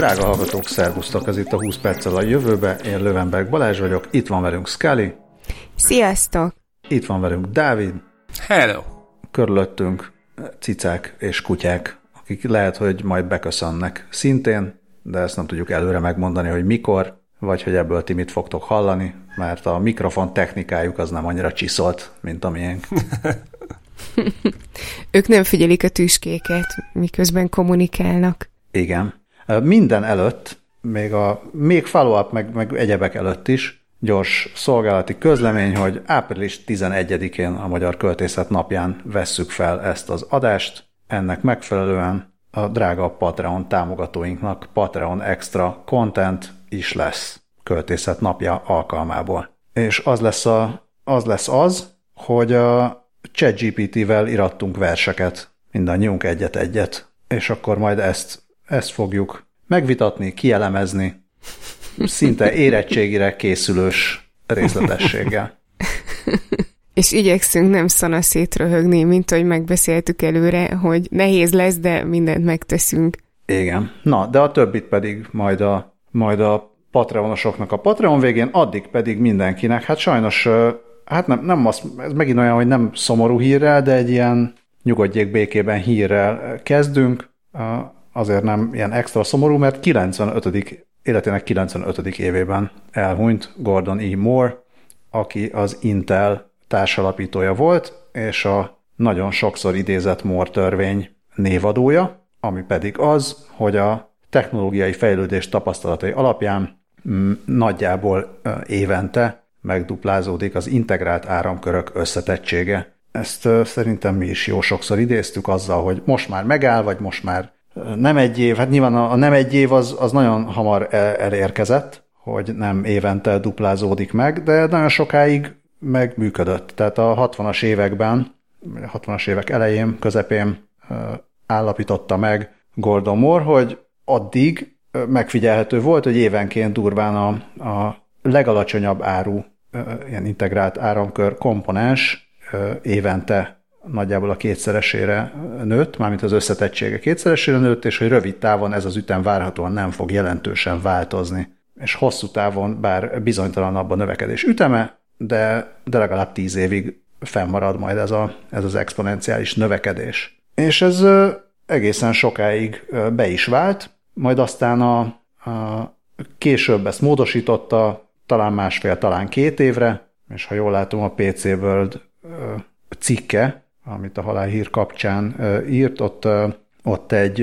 Drága hallgatók, szervusztok! Ez itt a 20 perccel a jövőbe. Én Lövenberg Balázs vagyok, itt van velünk Scully. Sziasztok! Itt van velünk Dávid. Hello! Körülöttünk cicák és kutyák, akik lehet, hogy majd beköszönnek szintén, de ezt nem tudjuk előre megmondani, hogy mikor, vagy hogy ebből ti mit fogtok hallani, mert a mikrofon technikájuk az nem annyira csiszolt, mint amilyen. ők nem figyelik a tüskéket, miközben kommunikálnak. Igen. Minden előtt, még, a, még follow-up, meg, meg egyebek előtt is, gyors szolgálati közlemény, hogy április 11-én a Magyar Költészet napján vesszük fel ezt az adást. Ennek megfelelően a drága Patreon támogatóinknak Patreon extra content is lesz költészet napja alkalmából. És az lesz, a, az, lesz az, hogy a ChatGPT-vel irattunk verseket, mindannyiunk egyet-egyet, és akkor majd ezt, ezt fogjuk megvitatni, kielemezni, szinte érettségire készülős részletességgel. És igyekszünk nem szana szétröhögni, mint ahogy megbeszéltük előre, hogy nehéz lesz, de mindent megteszünk. Igen. Na, de a többit pedig majd a, majd a Patreonosoknak a Patreon végén, addig pedig mindenkinek. Hát sajnos hát nem, nem az, ez megint olyan, hogy nem szomorú hírrel, de egy ilyen nyugodjék békében hírrel kezdünk. Azért nem ilyen extra szomorú, mert 95. életének 95. évében elhunyt Gordon E. Moore, aki az Intel társalapítója volt, és a nagyon sokszor idézett Moore törvény névadója, ami pedig az, hogy a technológiai fejlődés tapasztalatai alapján nagyjából évente megduplázódik az integrált áramkörök összetettsége. Ezt szerintem mi is jó sokszor idéztük azzal, hogy most már megáll, vagy most már nem egy év. Hát nyilván a nem egy év az, az nagyon hamar elérkezett, hogy nem évente duplázódik meg, de nagyon sokáig megműködött. Tehát a 60-as években, 60-as évek elején, közepén állapította meg Gordon Moore, hogy addig megfigyelhető volt, hogy évenként durván a, a legalacsonyabb áru ilyen integrált áramkör komponens évente nagyjából a kétszeresére nőtt, mármint az összetettsége kétszeresére nőtt, és hogy rövid távon ez az ütem várhatóan nem fog jelentősen változni. És hosszú távon, bár bizonytalanabb a növekedés üteme, de, de legalább tíz évig fennmarad majd ez, a, ez az exponenciális növekedés. És ez egészen sokáig be is vált, majd aztán a, a később ezt módosította, talán másfél, talán két évre, és ha jól látom, a PC World cikke, amit a halálhír kapcsán írt, ott, ott egy,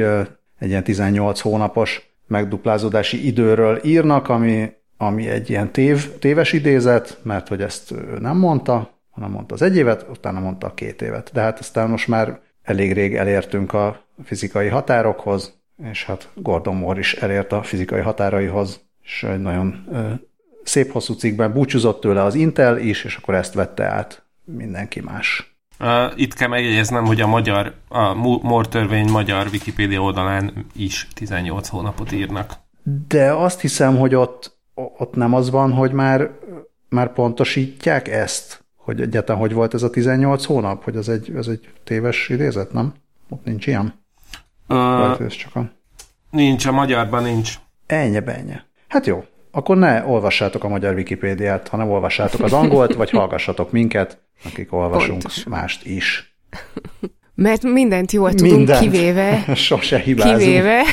egy ilyen 18 hónapos megduplázódási időről írnak, ami, ami egy ilyen tév, téves idézet, mert hogy ezt nem mondta, hanem mondta az egy évet, utána mondta a két évet. De hát aztán most már elég rég elértünk a fizikai határokhoz, és hát Gordon Moore is elért a fizikai határaihoz, és egy nagyon szép hosszú cikkben búcsúzott tőle az Intel is, és akkor ezt vette át mindenki más. Itt kell megjegyeznem, hogy a magyar, a Moore törvény magyar Wikipédia oldalán is 18 hónapot írnak. De azt hiszem, hogy ott, ott nem az van, hogy már, már pontosítják ezt, hogy egyáltalán hogy volt ez a 18 hónap, hogy ez egy, ez egy téves idézet, nem? Ott nincs ilyen? Uh, ez csak a... Nincs, a magyarban nincs. Ennyi, ennyi. Hát jó, akkor ne olvassátok a magyar Wikipédiát, hanem olvassátok az angolt, vagy hallgassatok minket, akik olvasunk Pontos. mást is. Mert mindent jól tudunk, mindent. kivéve... Sose hibázunk. Kivéve...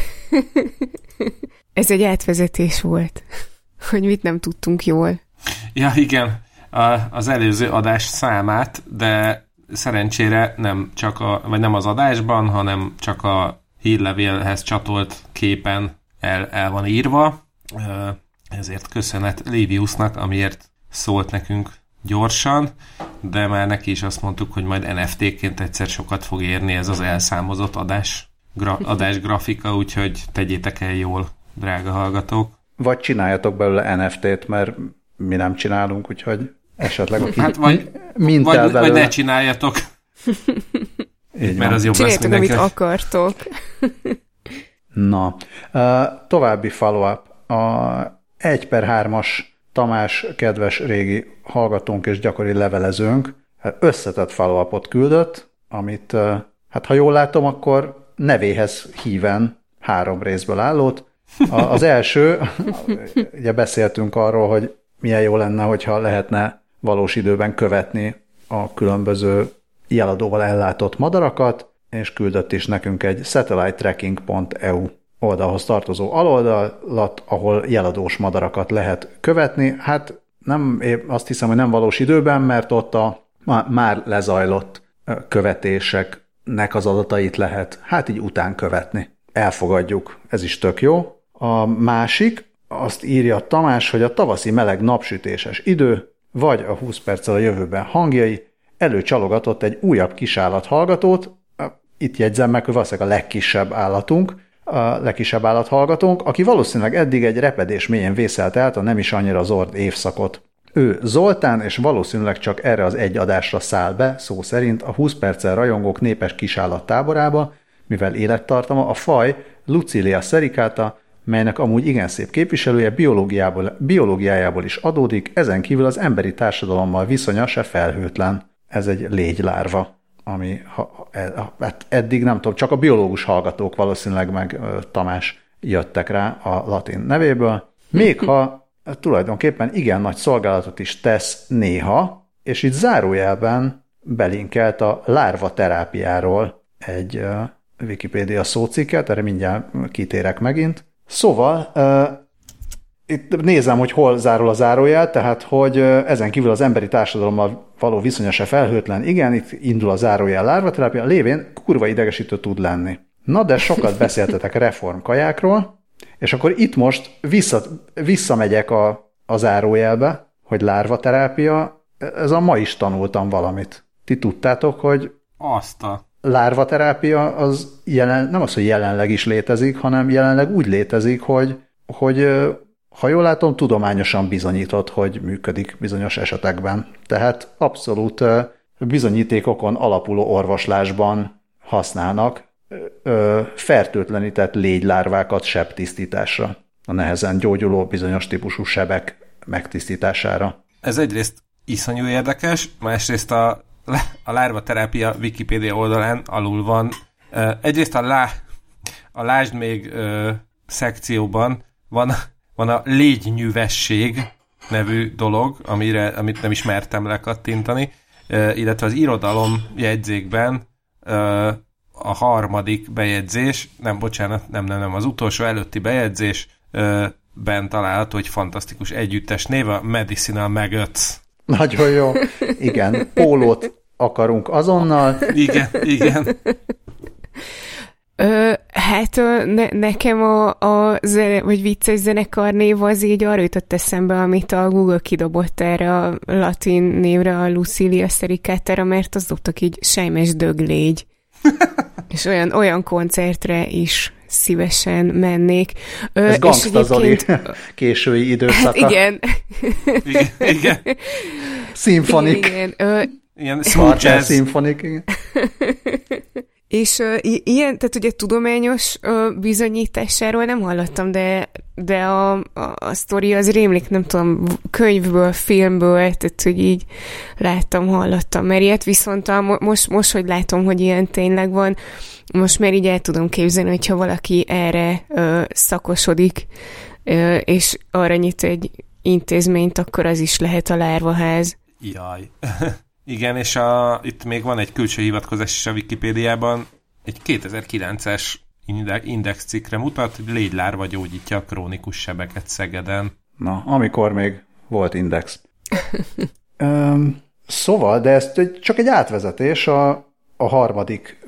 Ez egy átvezetés volt, hogy mit nem tudtunk jól. Ja, igen. A, az előző adás számát, de szerencsére nem csak a, vagy nem az adásban, hanem csak a hírlevélhez csatolt képen el, el van írva ezért köszönet Léviusnak, amiért szólt nekünk gyorsan, de már neki is azt mondtuk, hogy majd NFT-ként egyszer sokat fog érni ez az elszámozott adás, gra, adás grafika, úgyhogy tegyétek el jól, drága hallgatók. Vagy csináljatok belőle NFT-t, mert mi nem csinálunk, úgyhogy esetleg aki hát vagy, vagy, vagy ne csináljatok. Így mert az jobb Csináljátok, lesz amit akartok. Na, uh, további follow-up. A egy per hármas Tamás, kedves régi hallgatónk és gyakori levelezőnk összetett follow küldött, amit, hát ha jól látom, akkor nevéhez híven három részből állót, Az első, ugye beszéltünk arról, hogy milyen jó lenne, hogyha lehetne valós időben követni a különböző jeladóval ellátott madarakat, és küldött is nekünk egy satellitetracking.eu oldalhoz tartozó aloldalat, ahol jeladós madarakat lehet követni. Hát nem, azt hiszem, hogy nem valós időben, mert ott a már lezajlott követéseknek az adatait lehet hát így után követni. Elfogadjuk, ez is tök jó. A másik, azt írja Tamás, hogy a tavaszi meleg napsütéses idő, vagy a 20 perccel a jövőben hangjai előcsalogatott egy újabb kisállat hallgatót, itt jegyzem meg, hogy valószínűleg a legkisebb állatunk, a legkisebb állathallgatónk, aki valószínűleg eddig egy repedés mélyen vészelt át a nem is annyira zord évszakot. Ő Zoltán, és valószínűleg csak erre az egy adásra száll be, szó szerint a 20 perccel rajongók népes kisállat táborába, mivel élettartama a faj Lucilia sericata, melynek amúgy igen szép képviselője biológiából, biológiájából is adódik, ezen kívül az emberi társadalommal viszonya se felhőtlen. Ez egy légylárva ami ha, hát eddig nem tudom, csak a biológus hallgatók valószínűleg meg Tamás jöttek rá a latin nevéből, még ha tulajdonképpen igen nagy szolgálatot is tesz néha, és itt zárójelben belinkelt a lárva terápiáról egy Wikipédia szócikket, erre mindjárt kitérek megint. Szóval itt nézem, hogy hol zárul a zárójel, tehát hogy ezen kívül az emberi társadalommal való viszonya se felhőtlen. Igen, itt indul a zárójel lárvaterápia, lévén kurva idegesítő tud lenni. Na de sokat beszéltetek reformkajákról, és akkor itt most vissza, visszamegyek a, a zárójelbe, hogy lárvaterápia, ez a ma is tanultam valamit. Ti tudtátok, hogy azt a lárvaterápia az jelen, nem az, hogy jelenleg is létezik, hanem jelenleg úgy létezik, hogy, hogy ha jól látom, tudományosan bizonyított, hogy működik bizonyos esetekben. Tehát abszolút bizonyítékokon alapuló orvoslásban használnak fertőtlenített légylárvákat sebtisztításra, a nehezen gyógyuló bizonyos típusú sebek megtisztítására. Ez egyrészt iszonyú érdekes, másrészt a, a lárva terápia Wikipédia oldalán alul van. Egyrészt a, lá, a lásd még ö, szekcióban van van a légynyűvesség nevű dolog, amire, amit nem ismertem lekattintani, illetve az irodalom jegyzékben a harmadik bejegyzés, nem, bocsánat, nem, nem, nem, az utolsó előtti bejegyzés ben található egy fantasztikus együttes név, a Medicinal Maggots. Nagyon jó. Igen, pólót akarunk azonnal. Igen, igen. Ö, hát ne, nekem a, a zene, vagy vicces név az így arra jutott eszembe, amit a Google kidobott erre a latin névre, a Lucilia Sericatera, mert az dobtak így sejmes döglégy. és olyan, olyan koncertre is szívesen mennék. Ö, Ez Gangsta Zoli késői időszaka. Hát igen. igen. igen. Szimfonik. Igen. Ö, Ilyen smooth jazz. Szimfonik, igen. És uh, ilyen, tehát ugye tudományos uh, bizonyításáról nem hallottam, de, de a, a, a sztori az rémlik, nem tudom, könyvből, filmből, tehát hogy így láttam, hallottam, mert ilyet viszont a, most, most, hogy látom, hogy ilyen tényleg van, most már így el tudom képzelni, hogyha valaki erre uh, szakosodik, uh, és arra nyit egy intézményt, akkor az is lehet a lárvaház. Jaj. Igen, és a, itt még van egy külső hivatkozás is a Wikipédiában, egy 2009-es index cikkre mutat, légylárva gyógyítja a krónikus sebeket Szegeden. Na, amikor még volt index. Üm, szóval, de ez csak egy átvezetés a, a harmadik,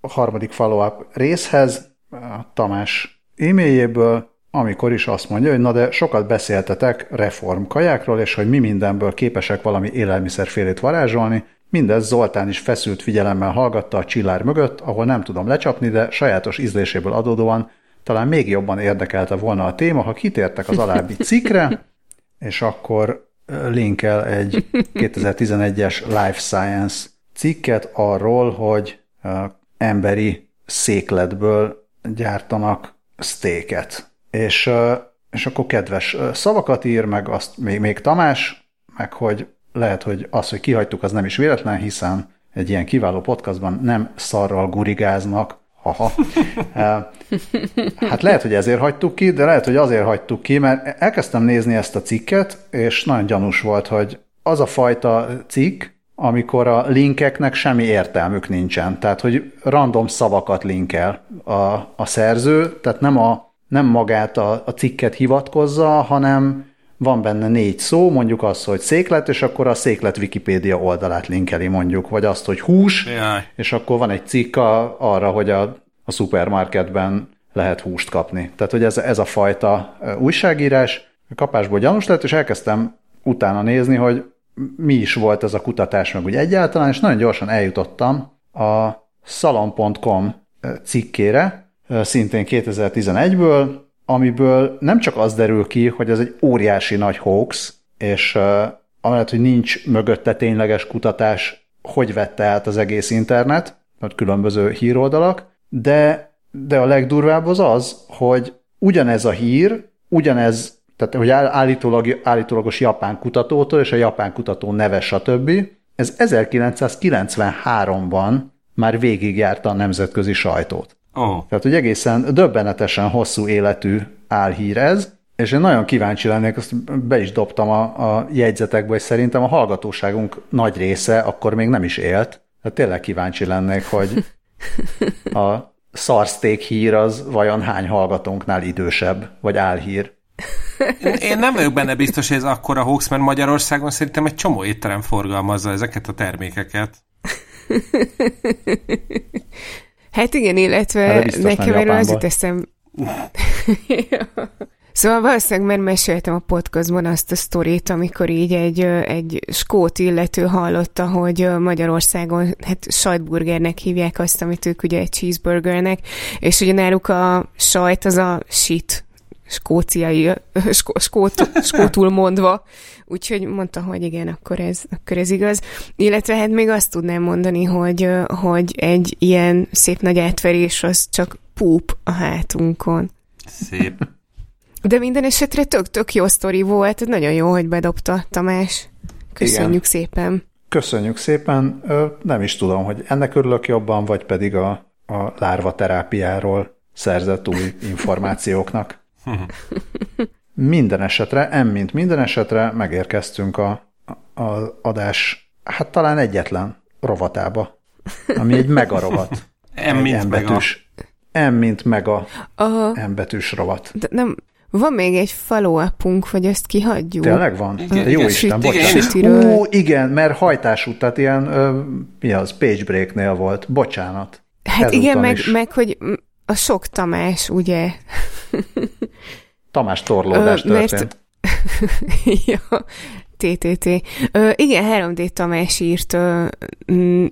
a harmadik follow-up részhez, a Tamás e-mailjéből, amikor is azt mondja, hogy na de sokat beszéltetek reformkajákról, és hogy mi mindenből képesek valami élelmiszerfélét varázsolni, mindez Zoltán is feszült figyelemmel hallgatta a csillár mögött, ahol nem tudom lecsapni, de sajátos ízléséből adódóan talán még jobban érdekelte volna a téma, ha kitértek az alábbi cikkre, és akkor linkel egy 2011-es Life Science cikket arról, hogy emberi székletből gyártanak sztéket és, és akkor kedves szavakat ír, meg azt még, még Tamás, meg hogy lehet, hogy az, hogy kihagytuk, az nem is véletlen, hiszen egy ilyen kiváló podcastban nem szarral gurigáznak, Aha. Hát lehet, hogy ezért hagytuk ki, de lehet, hogy azért hagytuk ki, mert elkezdtem nézni ezt a cikket, és nagyon gyanús volt, hogy az a fajta cikk, amikor a linkeknek semmi értelmük nincsen. Tehát, hogy random szavakat linkel a, a szerző, tehát nem, a, nem magát a, a cikket hivatkozza, hanem van benne négy szó, mondjuk az, hogy széklet, és akkor a széklet Wikipédia oldalát linkeli mondjuk, vagy azt, hogy hús, Jaj. és akkor van egy cikk a, arra, hogy a, a szupermarketben lehet húst kapni. Tehát, hogy ez, ez a fajta újságírás kapásból gyanús lett, és elkezdtem utána nézni, hogy mi is volt ez a kutatás, meg úgy egyáltalán, és nagyon gyorsan eljutottam a salon.com cikkére, szintén 2011-ből, amiből nem csak az derül ki, hogy ez egy óriási nagy hoax, és amellett, hogy nincs mögötte tényleges kutatás, hogy vette át az egész internet, vagy különböző híroldalak, de, de a legdurvább az az, hogy ugyanez a hír, ugyanez, tehát hogy állítólag, állítólagos japán kutatótól, és a japán kutató neve, stb. Ez 1993-ban már végigjárta a nemzetközi sajtót. Oh. Tehát, hogy egészen döbbenetesen hosszú életű álhír ez, és én nagyon kíváncsi lennék, azt be is dobtam a, a jegyzetekbe, és szerintem a hallgatóságunk nagy része akkor még nem is élt. Tehát tényleg kíváncsi lennék, hogy a szarszték hír az vajon hány hallgatónknál idősebb, vagy álhír. Én, nem vagyok benne biztos, hogy ez akkora hoax, mert Magyarországon szerintem egy csomó étterem forgalmazza ezeket a termékeket. Hát igen, illetve nekem erről az jut eszem... Szóval valószínűleg már meséltem a podcastban azt a sztorit, amikor így egy, egy skót illető hallotta, hogy Magyarországon hát sajtburgernek hívják azt, amit ők ugye egy cheeseburgernek, és ugye náluk a sajt az a shit, skóciai, skó, skót, skótul mondva, úgyhogy mondta, hogy igen, akkor ez, akkor ez igaz. Illetve hát még azt tudnám mondani, hogy, hogy egy ilyen szép nagy átverés az csak púp a hátunkon. Szép. De minden esetre tök-tök jó sztori volt, nagyon jó, hogy bedobta Tamás. Köszönjük Igen. szépen. Köszönjük szépen. Nem is tudom, hogy ennek örülök jobban, vagy pedig a, a lárva terápiáról szerzett új információknak. Minden esetre, em mint minden esetre megérkeztünk a, a, adás, hát talán egyetlen rovatába, ami egy mega rovat. M mint mega. M mint mega Aha. M betűs rovat. De nem, van még egy follow hogy ezt kihagyjuk. Tényleg van? Igen, Jó igen, Isten, bocsánat. Igen, Ó, igen, mert hajtás út, tehát ilyen, ö, mi az, page breaknél volt. Bocsánat. Hát Ezúton igen, meg, meg, hogy a sok Tamás, ugye? Tamás torlódás Ö, történt. Mert... ja, TTT. Ö, igen, 3D Tamás írt, ö,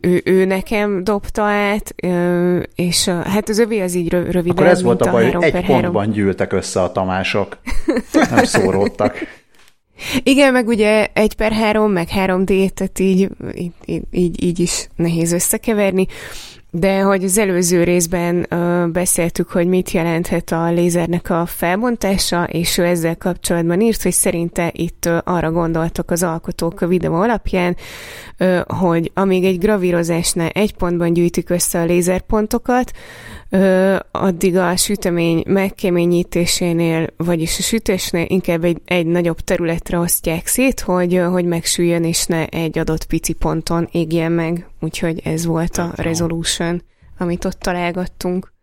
ő, ő nekem dobta át, ö, és hát az övé az így rövid. Akkor ez volt a baj, hogy egy pontban gyűltek össze a Tamások. Nem szóródtak. Igen, meg ugye egy per három, meg 3D, tehát így, így, így, így is nehéz összekeverni. De hogy az előző részben ö, beszéltük, hogy mit jelenthet a lézernek a felbontása, és ő ezzel kapcsolatban írt, hogy szerinte itt arra gondoltak az alkotók a videó alapján, hogy amíg egy gravírozásnál egy pontban gyűjtik össze a lézerpontokat, addig a sütemény megkeményítésénél, vagyis a sütésnél inkább egy, egy nagyobb területre osztják szét, hogy, hogy megsüljön, és ne egy adott pici ponton égjen meg. Úgyhogy ez volt a resolution, amit ott találgattunk.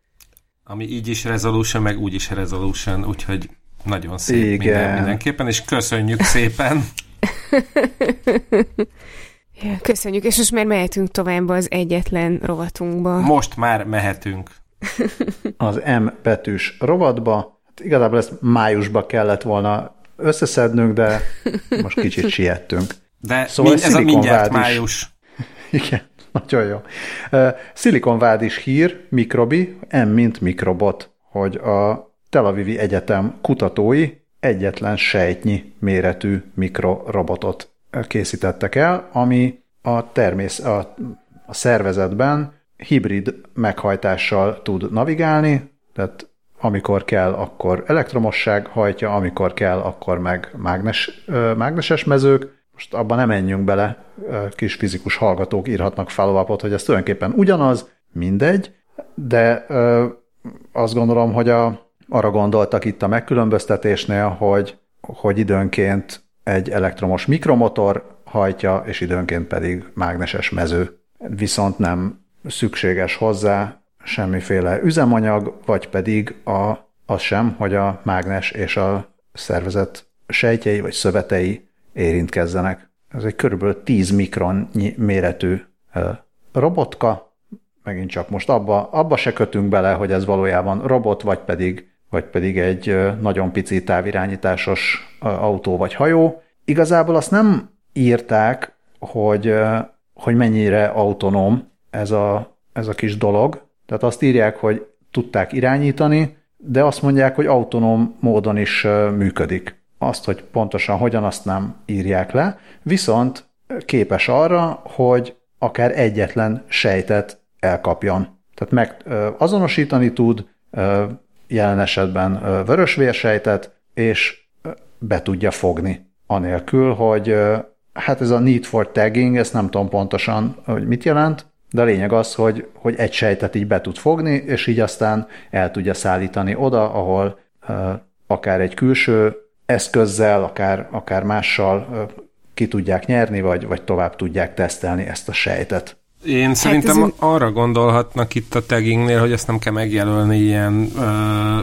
Ami így is resolution, meg úgy is resolution, úgyhogy nagyon szép Igen. Minden, mindenképpen, és köszönjük szépen! Ja, köszönjük, és most már mehetünk tovább az egyetlen rovatunkba. Most már mehetünk az M betűs rovatba. Hát igazából ezt májusba kellett volna összeszednünk, de most kicsit siettünk. De szóval ez a mindjárt május. Igen, nagyon jó. Szilikonvád is hír, mikrobi, M mint mikrobot, hogy a Tel Avivi Egyetem kutatói egyetlen sejtnyi méretű mikrorobotot készítettek el, ami a, termész, a, a szervezetben hibrid meghajtással tud navigálni, tehát amikor kell, akkor elektromosság hajtja, amikor kell, akkor meg mágnes, mágneses mezők. Most abban nem menjünk bele, kis fizikus hallgatók írhatnak follow hogy ez tulajdonképpen ugyanaz, mindegy. de azt gondolom, hogy a, arra gondoltak itt a megkülönböztetésnél, hogy, hogy időnként egy elektromos mikromotor hajtja, és időnként pedig mágneses mező. Viszont nem szükséges hozzá semmiféle üzemanyag, vagy pedig a, az sem, hogy a mágnes és a szervezet sejtjei vagy szövetei érintkezzenek. Ez egy körülbelül 10 mikron méretű robotka, megint csak most abba, abba se kötünk bele, hogy ez valójában robot, vagy pedig, vagy pedig egy nagyon pici távirányításos autó vagy hajó. Igazából azt nem írták, hogy, hogy mennyire autonóm ez a, ez a kis dolog. Tehát azt írják, hogy tudták irányítani, de azt mondják, hogy autonóm módon is működik. Azt, hogy pontosan hogyan, azt nem írják le, viszont képes arra, hogy akár egyetlen sejtet elkapjon. Tehát meg azonosítani tud, jelen esetben vörösvérsejtet, és be tudja fogni. Anélkül, hogy hát ez a need for tagging, ezt nem tudom pontosan, hogy mit jelent, de a lényeg az, hogy, hogy egy sejtet így be tud fogni, és így aztán el tudja szállítani oda, ahol akár egy külső eszközzel, akár, akár mással ki tudják nyerni, vagy, vagy tovább tudják tesztelni ezt a sejtet. Én hát szerintem ez arra gondolhatnak itt a taggingnél, hogy ezt nem kell megjelölni ilyen ö,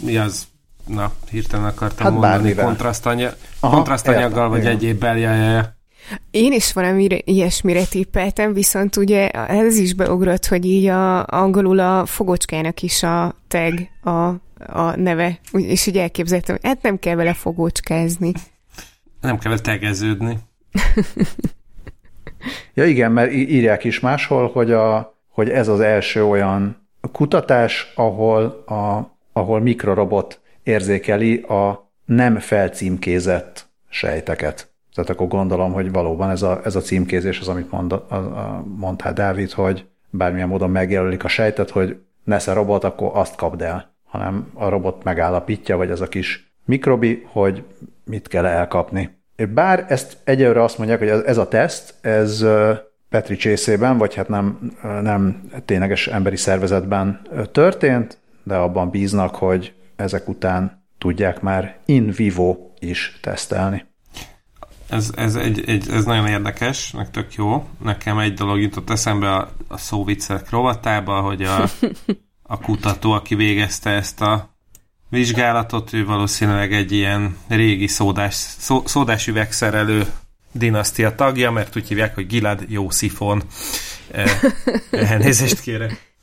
mi az, na, hirtelen akartam hát mondani, kontrasztanyag, kontrasztanyaggal, vagy ja, ja, ja. Én is valami ilyesmire tippeltem, viszont ugye ez is beugrott, hogy így a, angolul a fogocskának is a tag, a, a neve, és így elképzeltem, hát nem kell vele fogócskázni. Nem kell tegeződni. ja igen, mert írják is máshol, hogy, a, hogy ez az első olyan kutatás, ahol, a, ahol mikrorobot érzékeli a nem felcímkézett sejteket. Tehát akkor gondolom, hogy valóban ez a, ez a címkézés az, amit mond, a, a, mondta Dávid, hogy bármilyen módon megjelölik a sejtet, hogy nesze robot, akkor azt kapd el, hanem a robot megállapítja, vagy ez a kis mikrobi, hogy mit kell elkapni. Bár ezt egyelőre azt mondják, hogy ez a teszt, ez Petri csészében, vagy hát nem, nem tényleges emberi szervezetben történt, de abban bíznak, hogy ezek után tudják már in vivo is tesztelni. Ez, ez, egy, egy, ez nagyon érdekes, meg tök jó. Nekem egy dolog jutott eszembe a, a szóviccek rovatába, hogy a, a kutató, aki végezte ezt a vizsgálatot, ő valószínűleg egy ilyen régi szódás, szó, szódás üvegszerelő dinasztia tagja, mert úgy hívják, hogy Gilad Jószifon. Eh, elnézést kérek.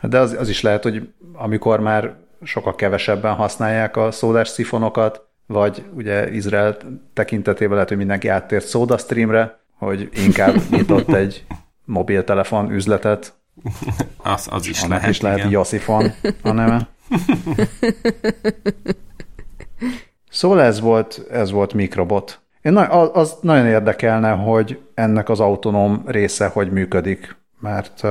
De az, az is lehet, hogy amikor már sokkal kevesebben használják a szódás szifonokat, vagy ugye Izrael tekintetében lehet, hogy mindenki áttért SodaStreamre, hogy inkább nyitott egy mobiltelefon üzletet, az, az is Annak lehet, is lehet Josifon a neve. Szóval ez volt, ez volt Microbot. Én na, az nagyon érdekelne, hogy ennek az autonóm része hogy működik, mert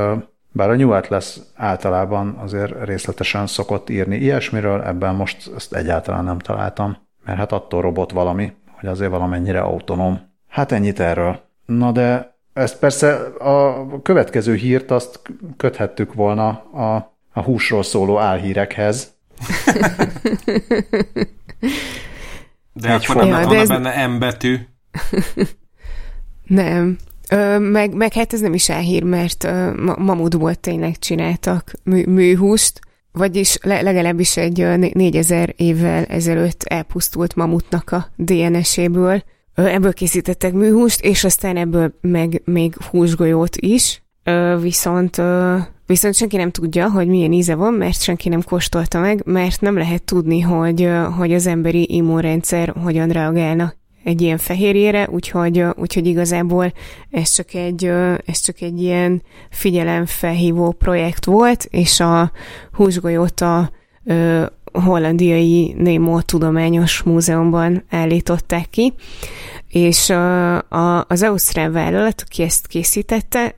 bár a New Atlas általában azért részletesen szokott írni ilyesmiről, ebben most ezt egyáltalán nem találtam, mert hát attól robot valami, hogy azért valamennyire autonóm. Hát ennyit erről. Na de ezt persze a következő hírt azt köthettük volna a, a húsról szóló álhírekhez. De Egy akkor nem lett volna ez... benne M betű. nem. Ö, meg, meg hát ez nem is álhír, mert ö, mamutból tényleg csináltak mű, műhúst, vagyis le, legalábbis egy 4000 évvel ezelőtt elpusztult mamutnak a DNS-éből ebből készítettek műhúst, és aztán ebből meg még húsgolyót is, viszont Viszont senki nem tudja, hogy milyen íze van, mert senki nem kóstolta meg, mert nem lehet tudni, hogy, hogy az emberi immunrendszer hogyan reagálna egy ilyen fehérjére, úgyhogy, úgyhogy igazából ez csak egy, ez csak egy ilyen figyelemfelhívó projekt volt, és a húsgolyót a hollandiai Nemo Tudományos Múzeumban állították ki, és a, a, az Ausztrál vállalat, aki ezt készítette,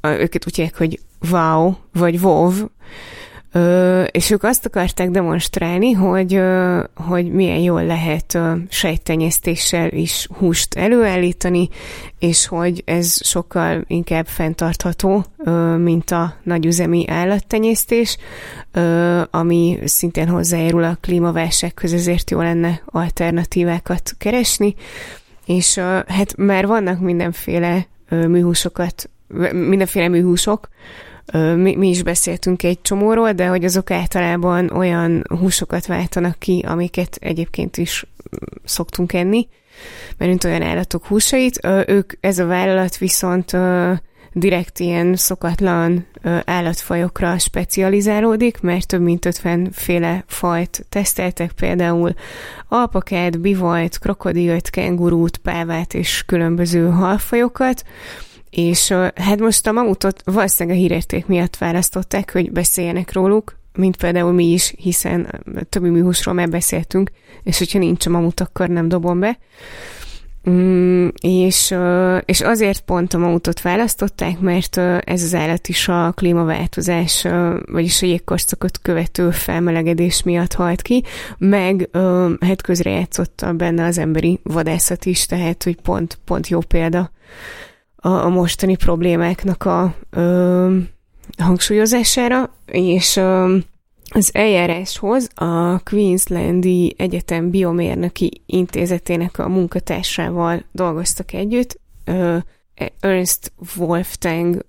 a, őket úgy hogy WOW, vagy WOW, Ö, és ők azt akarták demonstrálni, hogy, ö, hogy milyen jól lehet ö, sejtenyésztéssel is húst előállítani, és hogy ez sokkal inkább fenntartható, ö, mint a nagyüzemi állattenyésztés, ö, ami szintén hozzájárul a klímaválsághoz, ezért jó lenne alternatívákat keresni, és ö, hát már vannak mindenféle ö, műhúsokat, mindenféle műhúsok, mi, mi is beszéltünk egy csomóról, de hogy azok általában olyan húsokat váltanak ki, amiket egyébként is szoktunk enni, mert mint olyan állatok húsait. Ők, ez a vállalat viszont direkt ilyen szokatlan állatfajokra specializálódik, mert több mint 50 féle fajt teszteltek, például alpakát, bivajt, krokodilt, kengurút, pávát és különböző halfajokat, és hát most a mamutot valószínűleg a hírérték miatt választották, hogy beszéljenek róluk, mint például mi is, hiszen többi műhúsról már beszéltünk, és hogyha nincs a mamut, akkor nem dobom be. Mm, és, és azért pont a mamutot választották, mert ez az állat is a klímaváltozás, vagyis a jégkorszakot követő felmelegedés miatt halt ki, meg hát közrejátszott benne az emberi vadászat is, tehát hogy pont, pont jó példa a, a mostani problémáknak a ö, hangsúlyozására, és ö, az eljáráshoz a Queenslandi Egyetem Biomérnöki Intézetének a munkatársával dolgoztak együtt. Ö, Ernst Wolftang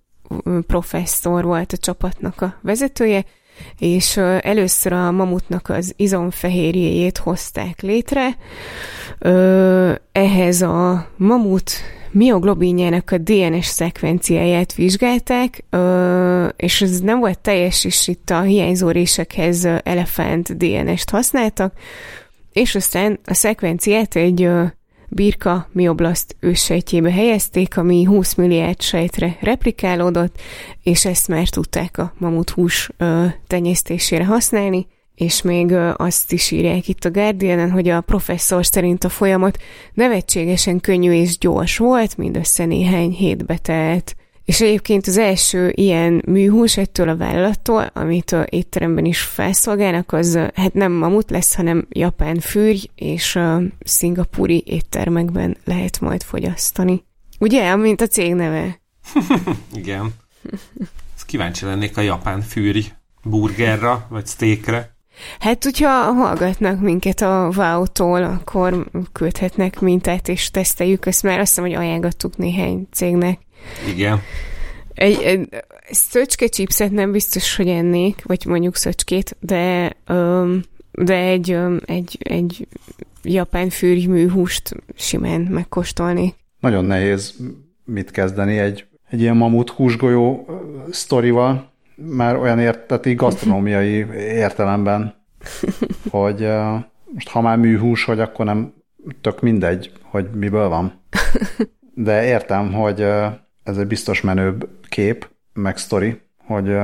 professzor volt a csapatnak a vezetője, és először a mamutnak az izomfehérjéjét hozták létre. Ehhez a mamut mioglobinjának a DNS szekvenciáját vizsgálták, és ez nem volt teljes, és itt a hiányzó résekhez elefánt DNS-t használtak, és aztán a szekvenciát egy birka mioblaszt őssejtjébe helyezték, ami 20 milliárd sejtre replikálódott, és ezt már tudták a mamut hús tenyésztésére használni, és még azt is írják itt a guardian hogy a professzor szerint a folyamat nevetségesen könnyű és gyors volt, mindössze néhány hétbe telt. És egyébként az első ilyen műhús ettől a vállalattól, amit a étteremben is felszolgálnak, az hát nem mamut lesz, hanem japán fűrj, és a szingapúri éttermekben lehet majd fogyasztani. Ugye, mint a cég neve? Igen. Ezt kíváncsi lennék a japán fűrj burgerra, vagy steakre. Hát, hogyha hallgatnak minket a wow akkor küldhetnek mintát, és teszteljük ezt, mert azt hiszem, hogy ajánlottuk néhány cégnek. Igen. Egy, egy szöcske chipset nem biztos, hogy ennék, vagy mondjuk szöcskét, de, um, de egy, um, egy, egy japán fűrjműhúst simán megkóstolni. Nagyon nehéz mit kezdeni egy, egy ilyen mamut húsgolyó sztorival, már olyan érteti gasztronómiai értelemben, hogy most ha már műhús, hogy akkor nem tök mindegy, hogy miből van. De értem, hogy ez egy biztos menőbb kép, meg sztori, hogy,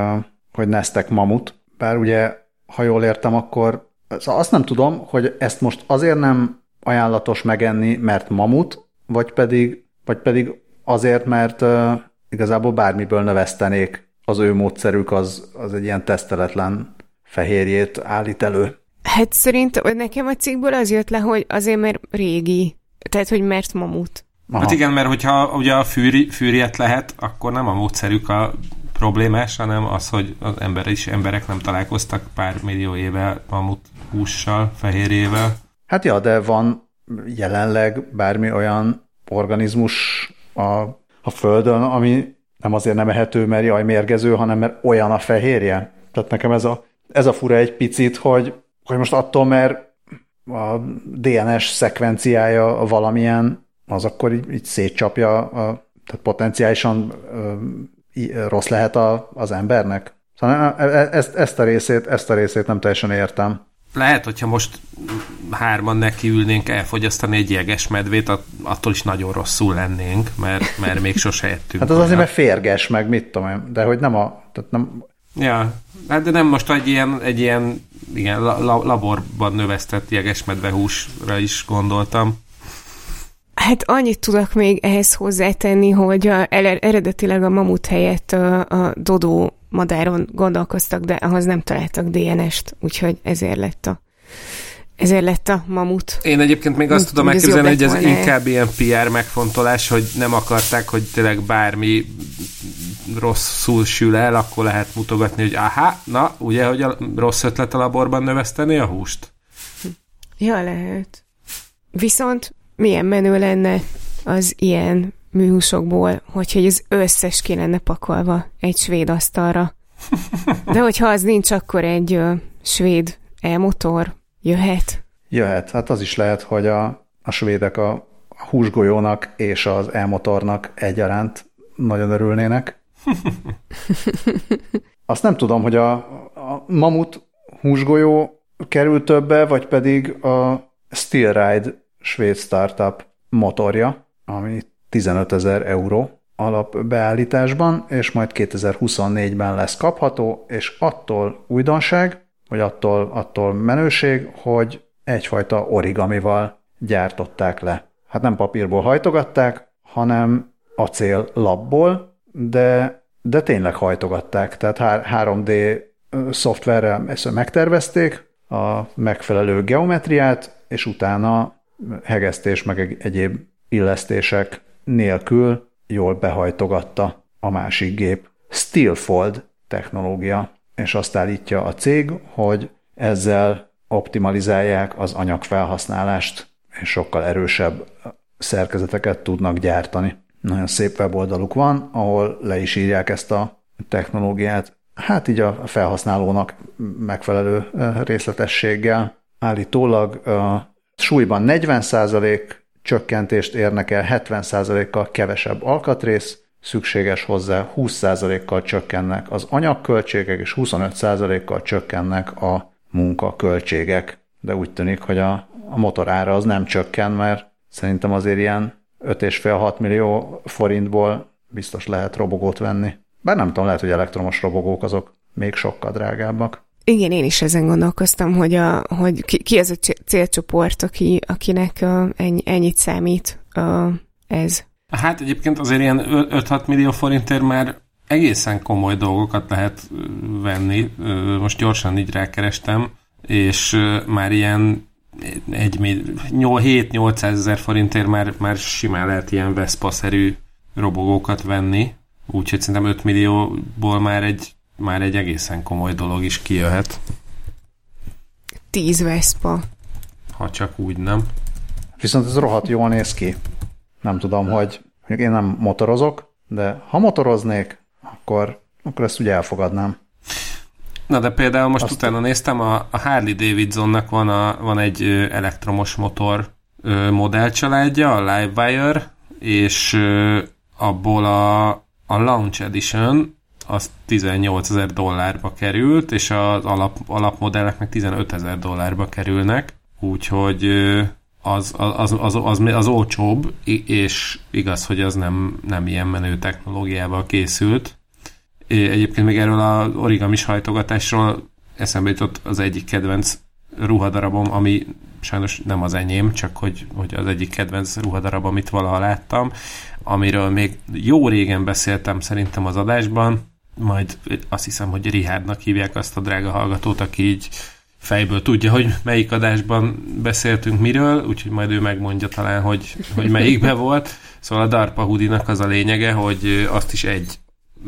hogy neztek mamut. Bár ugye, ha jól értem, akkor szóval azt nem tudom, hogy ezt most azért nem ajánlatos megenni, mert mamut, vagy pedig, vagy pedig azért, mert uh, igazából bármiből növesztenék az ő módszerük az, az egy ilyen teszteletlen fehérjét állít elő. Hát szerint nekem a cikkből az jött le, hogy azért, mert régi. Tehát, hogy mert mamut. Aha. Hát igen, mert hogyha ugye a fűri, fűriet lehet, akkor nem a módszerük a problémás, hanem az, hogy az ember is, emberek nem találkoztak pár millió éve mamut hússal, fehérjével. Hát ja, de van jelenleg bármi olyan organizmus a, a Földön, ami nem azért nem ehető, mert jaj, mérgező, hanem mert olyan a fehérje. Tehát nekem ez a, ez a fura egy picit, hogy, hogy most attól, mert a DNS szekvenciája valamilyen, az akkor így, így szétcsapja, a, tehát potenciálisan ö, rossz lehet a, az embernek. Szóval e, e, ezt, ezt, a részét, ezt a részét nem teljesen értem lehet, hogyha most hárman nekiülnénk elfogyasztani egy jeges medvét, attól is nagyon rosszul lennénk, mert, mert még sose ettünk. Hát az azért, mert férges, meg mit tudom én, de hogy nem a... Tehát nem... Ja, hát de nem most egy ilyen, egy ilyen igen, la, laborban növesztett jeges medvehúsra is gondoltam. Hát annyit tudok még ehhez hozzátenni, hogy a, eredetileg a mamut helyett a, a dodó madáron gondolkoztak, de ahhoz nem találtak DNS-t, úgyhogy ezért lett a ezért lett a mamut. Én egyébként még azt tudom elképzelni, hogy ez inkább ilyen PR megfontolás, hogy nem akarták, hogy tényleg bármi rosszul sül el, akkor lehet mutogatni, hogy aha, na, ugye, hogy a rossz ötlet a laborban növeszteni a húst? Ja, lehet. Viszont milyen menő lenne az ilyen műhúsokból, hogyha az összes ki lenne pakolva egy svéd asztalra. De hogyha az nincs, akkor egy ö, svéd e-motor jöhet. Jöhet. Hát az is lehet, hogy a, a svédek a, a húsgolyónak és az e-motornak egyaránt nagyon örülnének. Azt nem tudom, hogy a, a mamut húsgolyó kerül többe, vagy pedig a Steel Ride svéd startup motorja, ami 15 ezer euró alapbeállításban, és majd 2024-ben lesz kapható, és attól újdonság, vagy attól, attól menőség, hogy egyfajta origamival gyártották le. Hát nem papírból hajtogatták, hanem acél labból, de, de tényleg hajtogatták. Tehát 3D szoftverrel ezt megtervezték a megfelelő geometriát, és utána hegesztés meg egyéb illesztések nélkül jól behajtogatta a másik gép. Steelfold technológia, és azt állítja a cég, hogy ezzel optimalizálják az anyagfelhasználást, és sokkal erősebb szerkezeteket tudnak gyártani. Nagyon szép weboldaluk van, ahol le is írják ezt a technológiát, hát így a felhasználónak megfelelő részletességgel. Állítólag súlyban 40% csökkentést érnek el, 70%-kal kevesebb alkatrész, szükséges hozzá 20%-kal csökkennek az anyagköltségek, és 25%-kal csökkennek a munkaköltségek. De úgy tűnik, hogy a, a motorára az nem csökken, mert szerintem azért ilyen 5,5-6 millió forintból biztos lehet robogót venni. Bár nem tudom, lehet, hogy elektromos robogók azok még sokkal drágábbak. Igen, én is ezen gondolkoztam, hogy, a, hogy ki, ki az a célcsoport, aki, akinek ennyi, ennyit számít ez. Hát egyébként azért ilyen 5-6 millió forintért már egészen komoly dolgokat lehet venni. Most gyorsan így rákerestem, és már ilyen 7-800 ezer forintért már, már simán lehet ilyen Vespa-szerű robogókat venni, úgyhogy szerintem 5 millióból már egy már egy egészen komoly dolog is kijöhet. Tíz Vespa. Ha csak úgy nem. Viszont ez rohadt jól néz ki. Nem tudom, hogy én nem motorozok, de ha motoroznék, akkor, akkor ezt ugye elfogadnám. Na de például most Azt utána néztem, a, a Harley Davidsonnak van, a, van egy elektromos motor modellcsaládja, a Livewire, és abból a, a Launch Edition az 18 ezer dollárba került, és az alap, alapmodellek meg 15 ezer dollárba kerülnek, úgyhogy az, az, az, az, az olcsóbb, és igaz, hogy az nem, nem ilyen menő technológiával készült. Egyébként még erről az origami hajtogatásról eszembe jutott az egyik kedvenc ruhadarabom, ami sajnos nem az enyém, csak hogy, hogy az egyik kedvenc ruhadarab, amit valaha láttam, amiről még jó régen beszéltem szerintem az adásban, majd azt hiszem, hogy Rihádnak hívják azt a drága hallgatót, aki így fejből tudja, hogy melyik adásban beszéltünk miről, úgyhogy majd ő megmondja talán, hogy, hogy melyikbe volt. Szóval a DARPA hudinak az a lényege, hogy azt is egy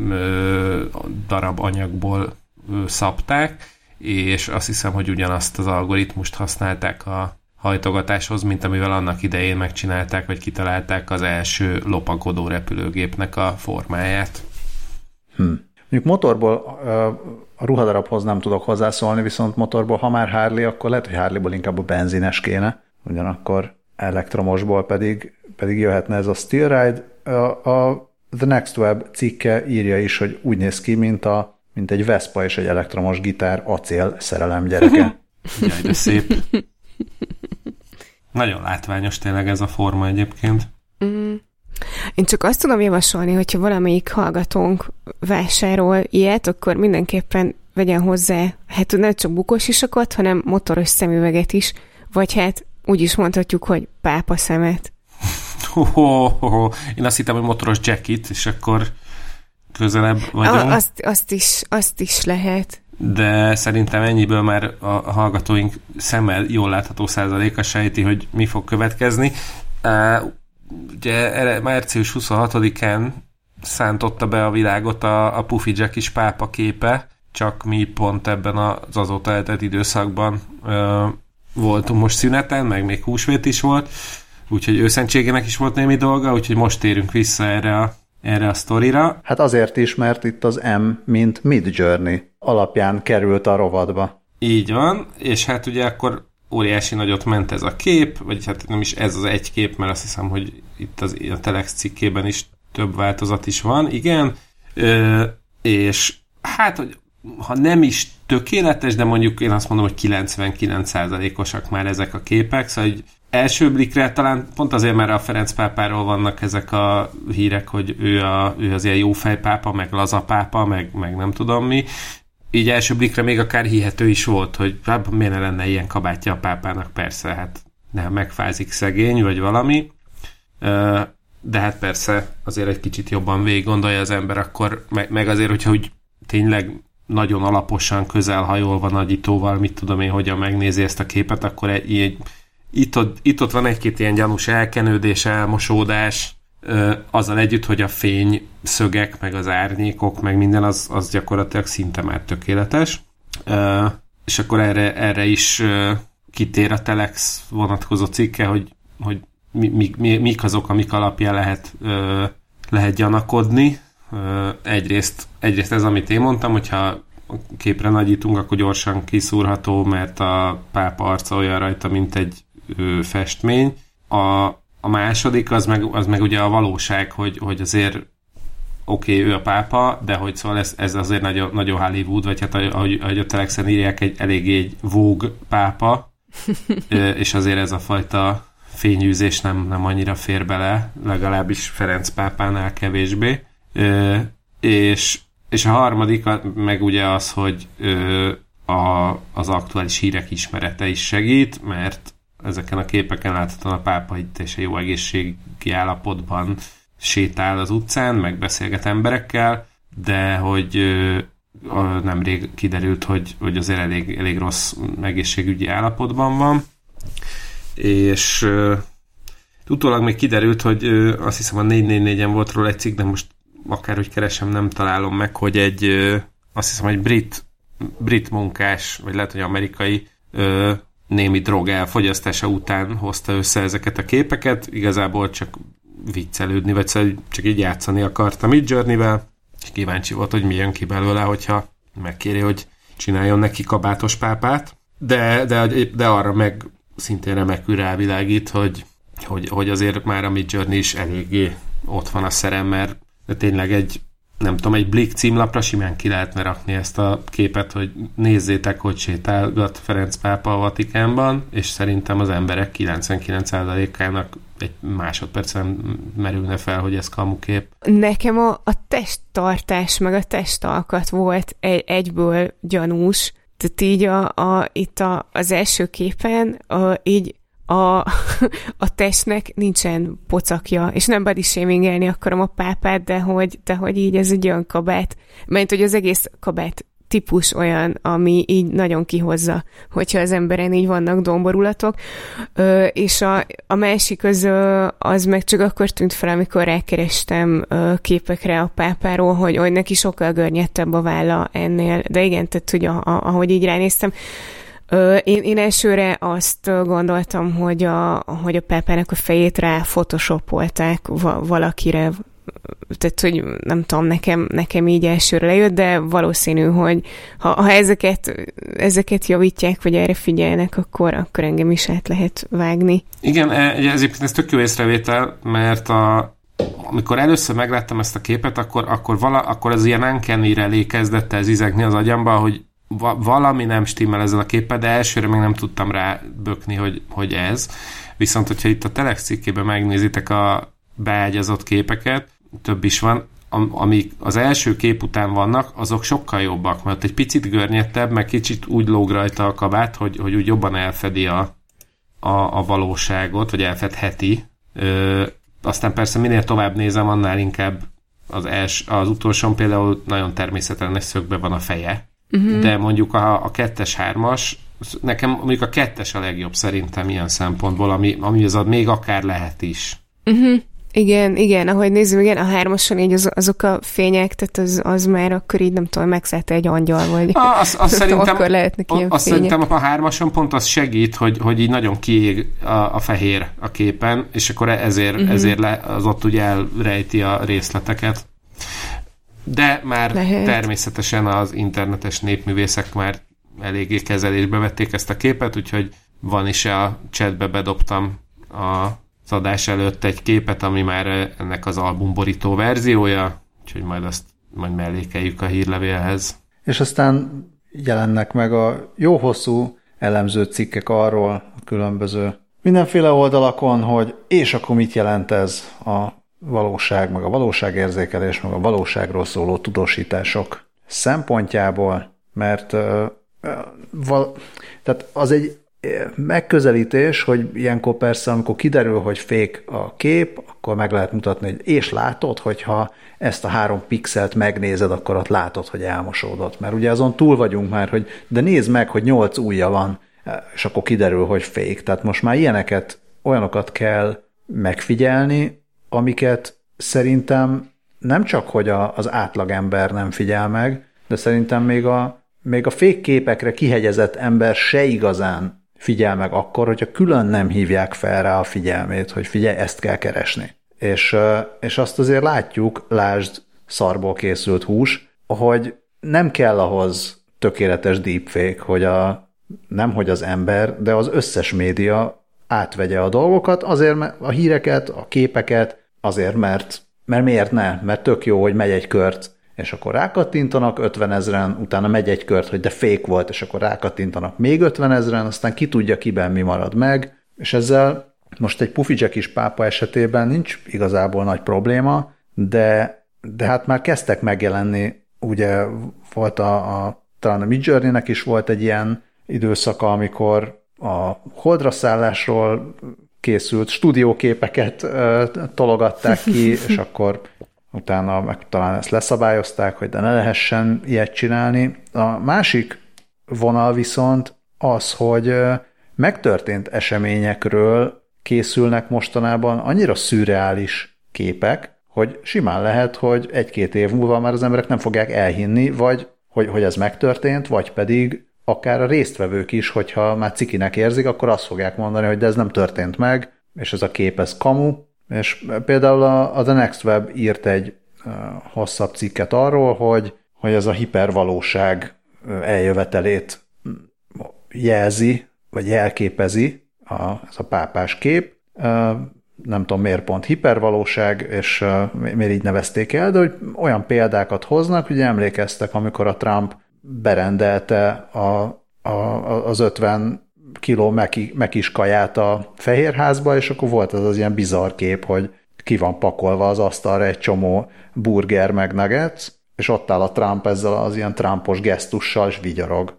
ö, darab anyagból ö, szabták, és azt hiszem, hogy ugyanazt az algoritmust használták a hajtogatáshoz, mint amivel annak idején megcsinálták, vagy kitalálták az első lopakodó repülőgépnek a formáját. Hmm. Mondjuk motorból a ruhadarabhoz nem tudok hozzászólni, viszont motorból, ha már Harley, akkor lehet, hogy Harleyból inkább a benzines kéne, ugyanakkor elektromosból pedig, pedig jöhetne ez a Steel Ride. A, a The Next Web cikke írja is, hogy úgy néz ki, mint, a, mint egy Vespa és egy elektromos gitár acél szerelem gyereke. Jaj, de szép. Nagyon látványos tényleg ez a forma egyébként. Mm. Én csak azt tudom javasolni, hogyha valamelyik hallgatónk vásárol ilyet, akkor mindenképpen vegyen hozzá, hát nem csak bukós isakot, hanem motoros szemüveget is, vagy hát úgy is mondhatjuk, hogy pápa szemet. ho, ho, ho. Én azt hittem, hogy motoros jacket, és akkor közelebb vagyunk. A, azt, azt, is, azt is lehet. De szerintem ennyiből már a hallgatóink szemmel jól látható százaléka sejti, hogy mi fog következni. Uh, ugye erre március 26-án szántotta be a világot a, a Puffy Jack is pápa képe, csak mi pont ebben az azóta eltelt időszakban uh, voltunk most szüneten, meg még húsvét is volt, úgyhogy őszentségének is volt némi dolga, úgyhogy most térünk vissza erre a, erre a sztorira. Hát azért is, mert itt az M, mint Mid Journey alapján került a rovadba. Így van, és hát ugye akkor óriási nagyot ment ez a kép, vagy hát nem is ez az egy kép, mert azt hiszem, hogy itt az, a Telex cikkében is több változat is van, igen, Ö, és hát, hogy ha nem is tökéletes, de mondjuk én azt mondom, hogy 99%-osak már ezek a képek, szóval egy első blikre talán pont azért, mert a Ferenc pápáról vannak ezek a hírek, hogy ő, a, ő az ilyen jófejpápa, meg lazapápa, meg, meg nem tudom mi, így első blikre még akár hihető is volt, hogy hát miért ne lenne ilyen kabátja a pápának, persze, hát nem megfázik szegény, vagy valami. De hát persze azért egy kicsit jobban végig gondolja az ember, akkor meg, meg azért, hogyha úgy tényleg nagyon alaposan közelhajolva nagyítóval, mit tudom én, hogyan megnézi ezt a képet, akkor egy, egy, itt, ott, itt ott van egy-két ilyen gyanús elkenődés, elmosódás, azzal együtt, hogy a fény szögek, meg az árnyékok, meg minden, az, az gyakorlatilag szinte már tökéletes. És akkor erre, erre is kitér a Telex vonatkozó cikke, hogy, hogy mi, mi, mi, mik azok, amik alapján lehet, lehet gyanakodni. Egyrészt, egyrészt ez, amit én mondtam, hogyha képre nagyítunk, akkor gyorsan kiszúrható, mert a pápa arca olyan rajta, mint egy festmény. A, a második az meg, az meg ugye a valóság, hogy, hogy azért oké, okay, ő a pápa, de hogy szóval ez, ez azért nagyon, nagyon Hollywood, vagy hát ahogy, ahogy a Telexen írják, egy eléggé egy Vogue pápa, és azért ez a fajta fényűzés nem, nem annyira fér bele, legalábbis Ferenc pápánál kevésbé. És, és a harmadik meg ugye az, hogy a, az aktuális hírek ismerete is segít, mert ezeken a képeken láthatóan a pápa itt és a jó egészségi állapotban sétál az utcán, meg beszélget emberekkel, de hogy nemrég kiderült, hogy, hogy azért elég, elég rossz egészségügyi állapotban van, és uh, utólag még kiderült, hogy uh, azt hiszem a 444-en volt róla egy cikk, de most akárhogy keresem, nem találom meg, hogy egy uh, azt hiszem, egy brit, brit munkás, vagy lehet, hogy amerikai uh, némi drog elfogyasztása után hozta össze ezeket a képeket, igazából csak viccelődni, vagy szóval csak így játszani akartam így Journey-vel, és kíváncsi volt, hogy mi jön ki belőle, hogyha megkéri, hogy csináljon neki kabátos pápát, de, de, de arra meg szintén remekül rávilágít, hogy, hogy, hogy azért már a Mid Journey is eléggé ott van a szerem, mert tényleg egy nem tudom, egy Blick címlapra simán ki lehetne rakni ezt a képet, hogy nézzétek, hogy sétálgat Ferenc pápa a Vatikánban, és szerintem az emberek 99%-ának egy másodpercen merülne fel, hogy ez kamukép. Nekem a, a testtartás, meg a testalkat volt egy, egyből gyanús, tehát így a, a, itt a, az első képen a, így a, a testnek nincsen pocakja, és nem body shamingelni akarom a pápát, de hogy, de hogy így ez egy olyan kabát, mert hogy az egész kabát típus olyan, ami így nagyon kihozza, hogyha az emberen így vannak domborulatok, ö, és a, a másik az, az meg csak akkor tűnt fel, amikor rákerestem képekre a pápáról, hogy, hogy neki sokkal görnyettebb a válla ennél, de igen, tehát a, ahogy így ránéztem, én, én elsőre azt gondoltam, hogy a, hogy a Peppernek a fejét rá photoshopolták valakire, tehát, hogy nem tudom, nekem, nekem így elsőre lejött, de valószínű, hogy ha, ha ezeket, ezeket javítják, vagy erre figyelnek, akkor, akkor engem is át lehet vágni. Igen, e, ez, ez tök jó észrevétel, mert a, amikor először megláttam ezt a képet, akkor, akkor, vala, akkor az ilyen uncanny kezdett el zizegni az agyamba, hogy va- valami nem stimmel ezzel a képpel, de elsőre még nem tudtam rá bökni, hogy, hogy ez. Viszont, hogyha itt a Telex cikkében megnézitek a beágyazott képeket, több is van, amik az első kép után vannak, azok sokkal jobbak, mert egy picit görnyettebb, meg kicsit úgy lóg rajta a kabát, hogy, hogy úgy jobban elfedi a, a, a valóságot, vagy elfedheti. Ö, aztán persze minél tovább nézem, annál inkább az, els, az utolsón például nagyon természetlenes szögbe van a feje, uh-huh. de mondjuk a, a kettes, hármas, nekem mondjuk a kettes a legjobb szerintem ilyen szempontból, ami, ami az még akár lehet is. Uh-huh. Igen, igen, ahogy nézzük, igen, a hármason így az, azok a fények, tehát az, az már akkor így nem tudom, megszállt egy angyal, vagy a, az, az szerintem, akkor lehetnek ilyen Azt szerintem a hármason pont az segít, hogy, hogy így nagyon kiég a, a fehér a képen, és akkor ezért, uh-huh. ezért le, az ott ugye elrejti a részleteket. De már Lehet. természetesen az internetes népművészek már eléggé kezelésbe vették ezt a képet, úgyhogy van is a chatbe bedobtam a az adás előtt egy képet, ami már ennek az albumborító verziója, úgyhogy majd azt majd mellékeljük a hírlevélhez. És aztán jelennek meg a jó hosszú elemző cikkek arról a különböző mindenféle oldalakon, hogy és akkor mit jelent ez a valóság, meg a valóságérzékelés, meg a valóságról szóló tudósítások szempontjából, mert val, tehát az egy megközelítés, hogy ilyenkor persze, amikor kiderül, hogy fék a kép, akkor meg lehet mutatni, hogy és látod, hogyha ezt a három pixelt megnézed, akkor ott látod, hogy elmosódott. Mert ugye azon túl vagyunk már, hogy de nézd meg, hogy nyolc ujja van, és akkor kiderül, hogy fék. Tehát most már ilyeneket, olyanokat kell megfigyelni, amiket szerintem nem csak, hogy a, az átlagember nem figyel meg, de szerintem még a, még a fékképekre kihegyezett ember se igazán figyel meg akkor, hogyha külön nem hívják fel rá a figyelmét, hogy figyelj, ezt kell keresni. És, és azt azért látjuk, lásd szarból készült hús, hogy nem kell ahhoz tökéletes deepfake, hogy a, nem hogy az ember, de az összes média átvegye a dolgokat, azért a híreket, a képeket, azért mert, mert miért ne? Mert tök jó, hogy megy egy kört és akkor rákattintanak 50 ezeren, utána megy egy kört, hogy de fék volt, és akkor rákattintanak még 50 ezeren, aztán ki tudja, kiben mi marad meg, és ezzel most egy pufidzsek is pápa esetében nincs igazából nagy probléma, de, de hát már kezdtek megjelenni, ugye volt a, a talán a Midjourney-nek is volt egy ilyen időszaka, amikor a holdra szállásról készült stúdióképeket ö, tologatták ki, és akkor utána meg talán ezt leszabályozták, hogy de ne lehessen ilyet csinálni. A másik vonal viszont az, hogy megtörtént eseményekről készülnek mostanában annyira szürreális képek, hogy simán lehet, hogy egy-két év múlva már az emberek nem fogják elhinni, vagy hogy, hogy ez megtörtént, vagy pedig akár a résztvevők is, hogyha már cikinek érzik, akkor azt fogják mondani, hogy de ez nem történt meg, és ez a kép ez kamu, és például a, a The Next Web írt egy hosszabb cikket arról, hogy, hogy ez a hipervalóság eljövetelét jelzi, vagy jelképezi a, ez a pápás kép. Nem tudom miért pont hipervalóság, és miért így nevezték el, de hogy olyan példákat hoznak, hogy emlékeztek, amikor a Trump berendelte a, a, az 50 kiló meki, mekis kaját a Fehérházba, és akkor volt az az ilyen bizarr kép, hogy ki van pakolva az asztalra egy csomó burger meg nuggets, és ott áll a Trump ezzel az ilyen Trumpos gesztussal, és vigyorog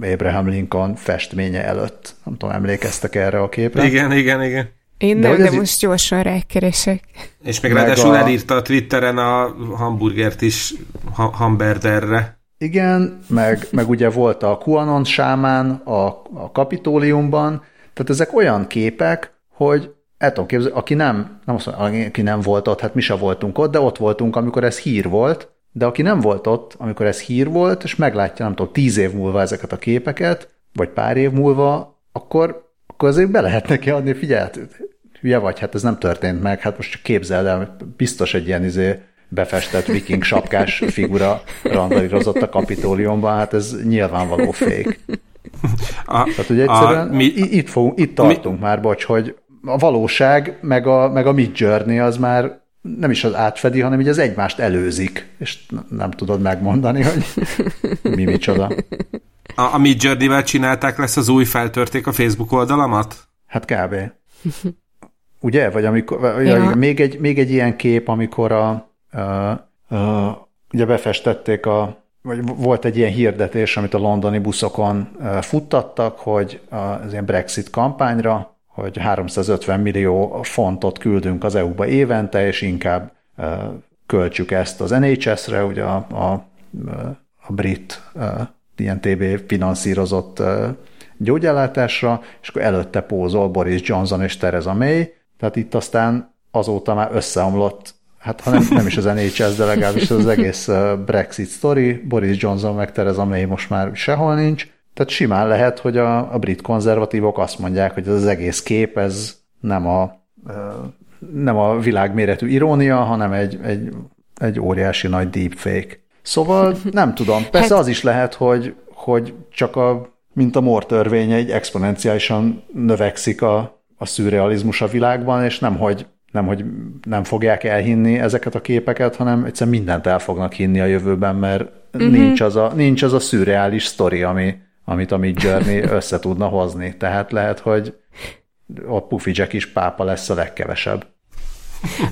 Abraham Lincoln festménye előtt. Nem tudom, emlékeztek erre a képre? Igen, igen, igen. Én nem, de, de most gyorsan rákeresek. És még ráadásul a... elírta a Twitteren a hamburgert is ha- hamburgerre. Igen, meg, meg ugye volt a QAnon sámán a, a kapitóliumban, tehát ezek olyan képek, hogy el tudom képzelni, aki nem, nem azt mondja, aki nem volt ott, hát mi se voltunk ott, de ott voltunk, amikor ez hír volt, de aki nem volt ott, amikor ez hír volt, és meglátja, nem tudom, tíz év múlva ezeket a képeket, vagy pár év múlva, akkor, akkor azért be lehet neki adni, figyelj, hülye vagy, hát ez nem történt meg, hát most csak képzeld el, biztos egy ilyen izé, befestett viking sapkás figura randalírozott a kapitóliumban, hát ez nyilvánvaló fék. A, Tehát ugye egyszerűen a, mi, itt, fogunk, itt tartunk mi, már, bocs, hogy a valóság meg a, meg a Mid Journey az már nem is az átfedi, hanem így az egymást előzik, és nem tudod megmondani, hogy mi micsoda. A, a Mid Journey-vel csinálták lesz az új feltörték a Facebook oldalamat? Hát kb. Ugye? Vagy amikor, vagy ja. még, egy, még egy ilyen kép, amikor a, ugye befestették a, vagy volt egy ilyen hirdetés, amit a londoni buszokon futtattak, hogy az ilyen Brexit kampányra, hogy 350 millió fontot küldünk az EU-ba évente, és inkább költsük ezt az NHS-re, ugye a, a, a brit ilyen TB finanszírozott gyógyellátásra, és akkor előtte pózol Boris Johnson és Theresa May, tehát itt aztán azóta már összeomlott, hát ha nem, nem is az NHS, de legalábbis az egész Brexit story, Boris Johnson meg Theresa May most már sehol nincs, tehát simán lehet, hogy a, a brit konzervatívok azt mondják, hogy ez az egész kép, ez nem a, nem a világméretű irónia, hanem egy, egy, egy óriási nagy deepfake. Szóval nem tudom, persze hát... az is lehet, hogy, hogy csak a, mint a Moore törvény, egy exponenciálisan növekszik a, a szürrealizmus a világban, és nem hogy, nem, hogy nem fogják elhinni ezeket a képeket, hanem egyszerűen mindent el fognak hinni a jövőben, mert uh-huh. nincs, az a, nincs az a szürreális sztori, ami, amit a Mid Journey össze tudna hozni. Tehát lehet, hogy a Puffy Jack is pápa lesz a legkevesebb.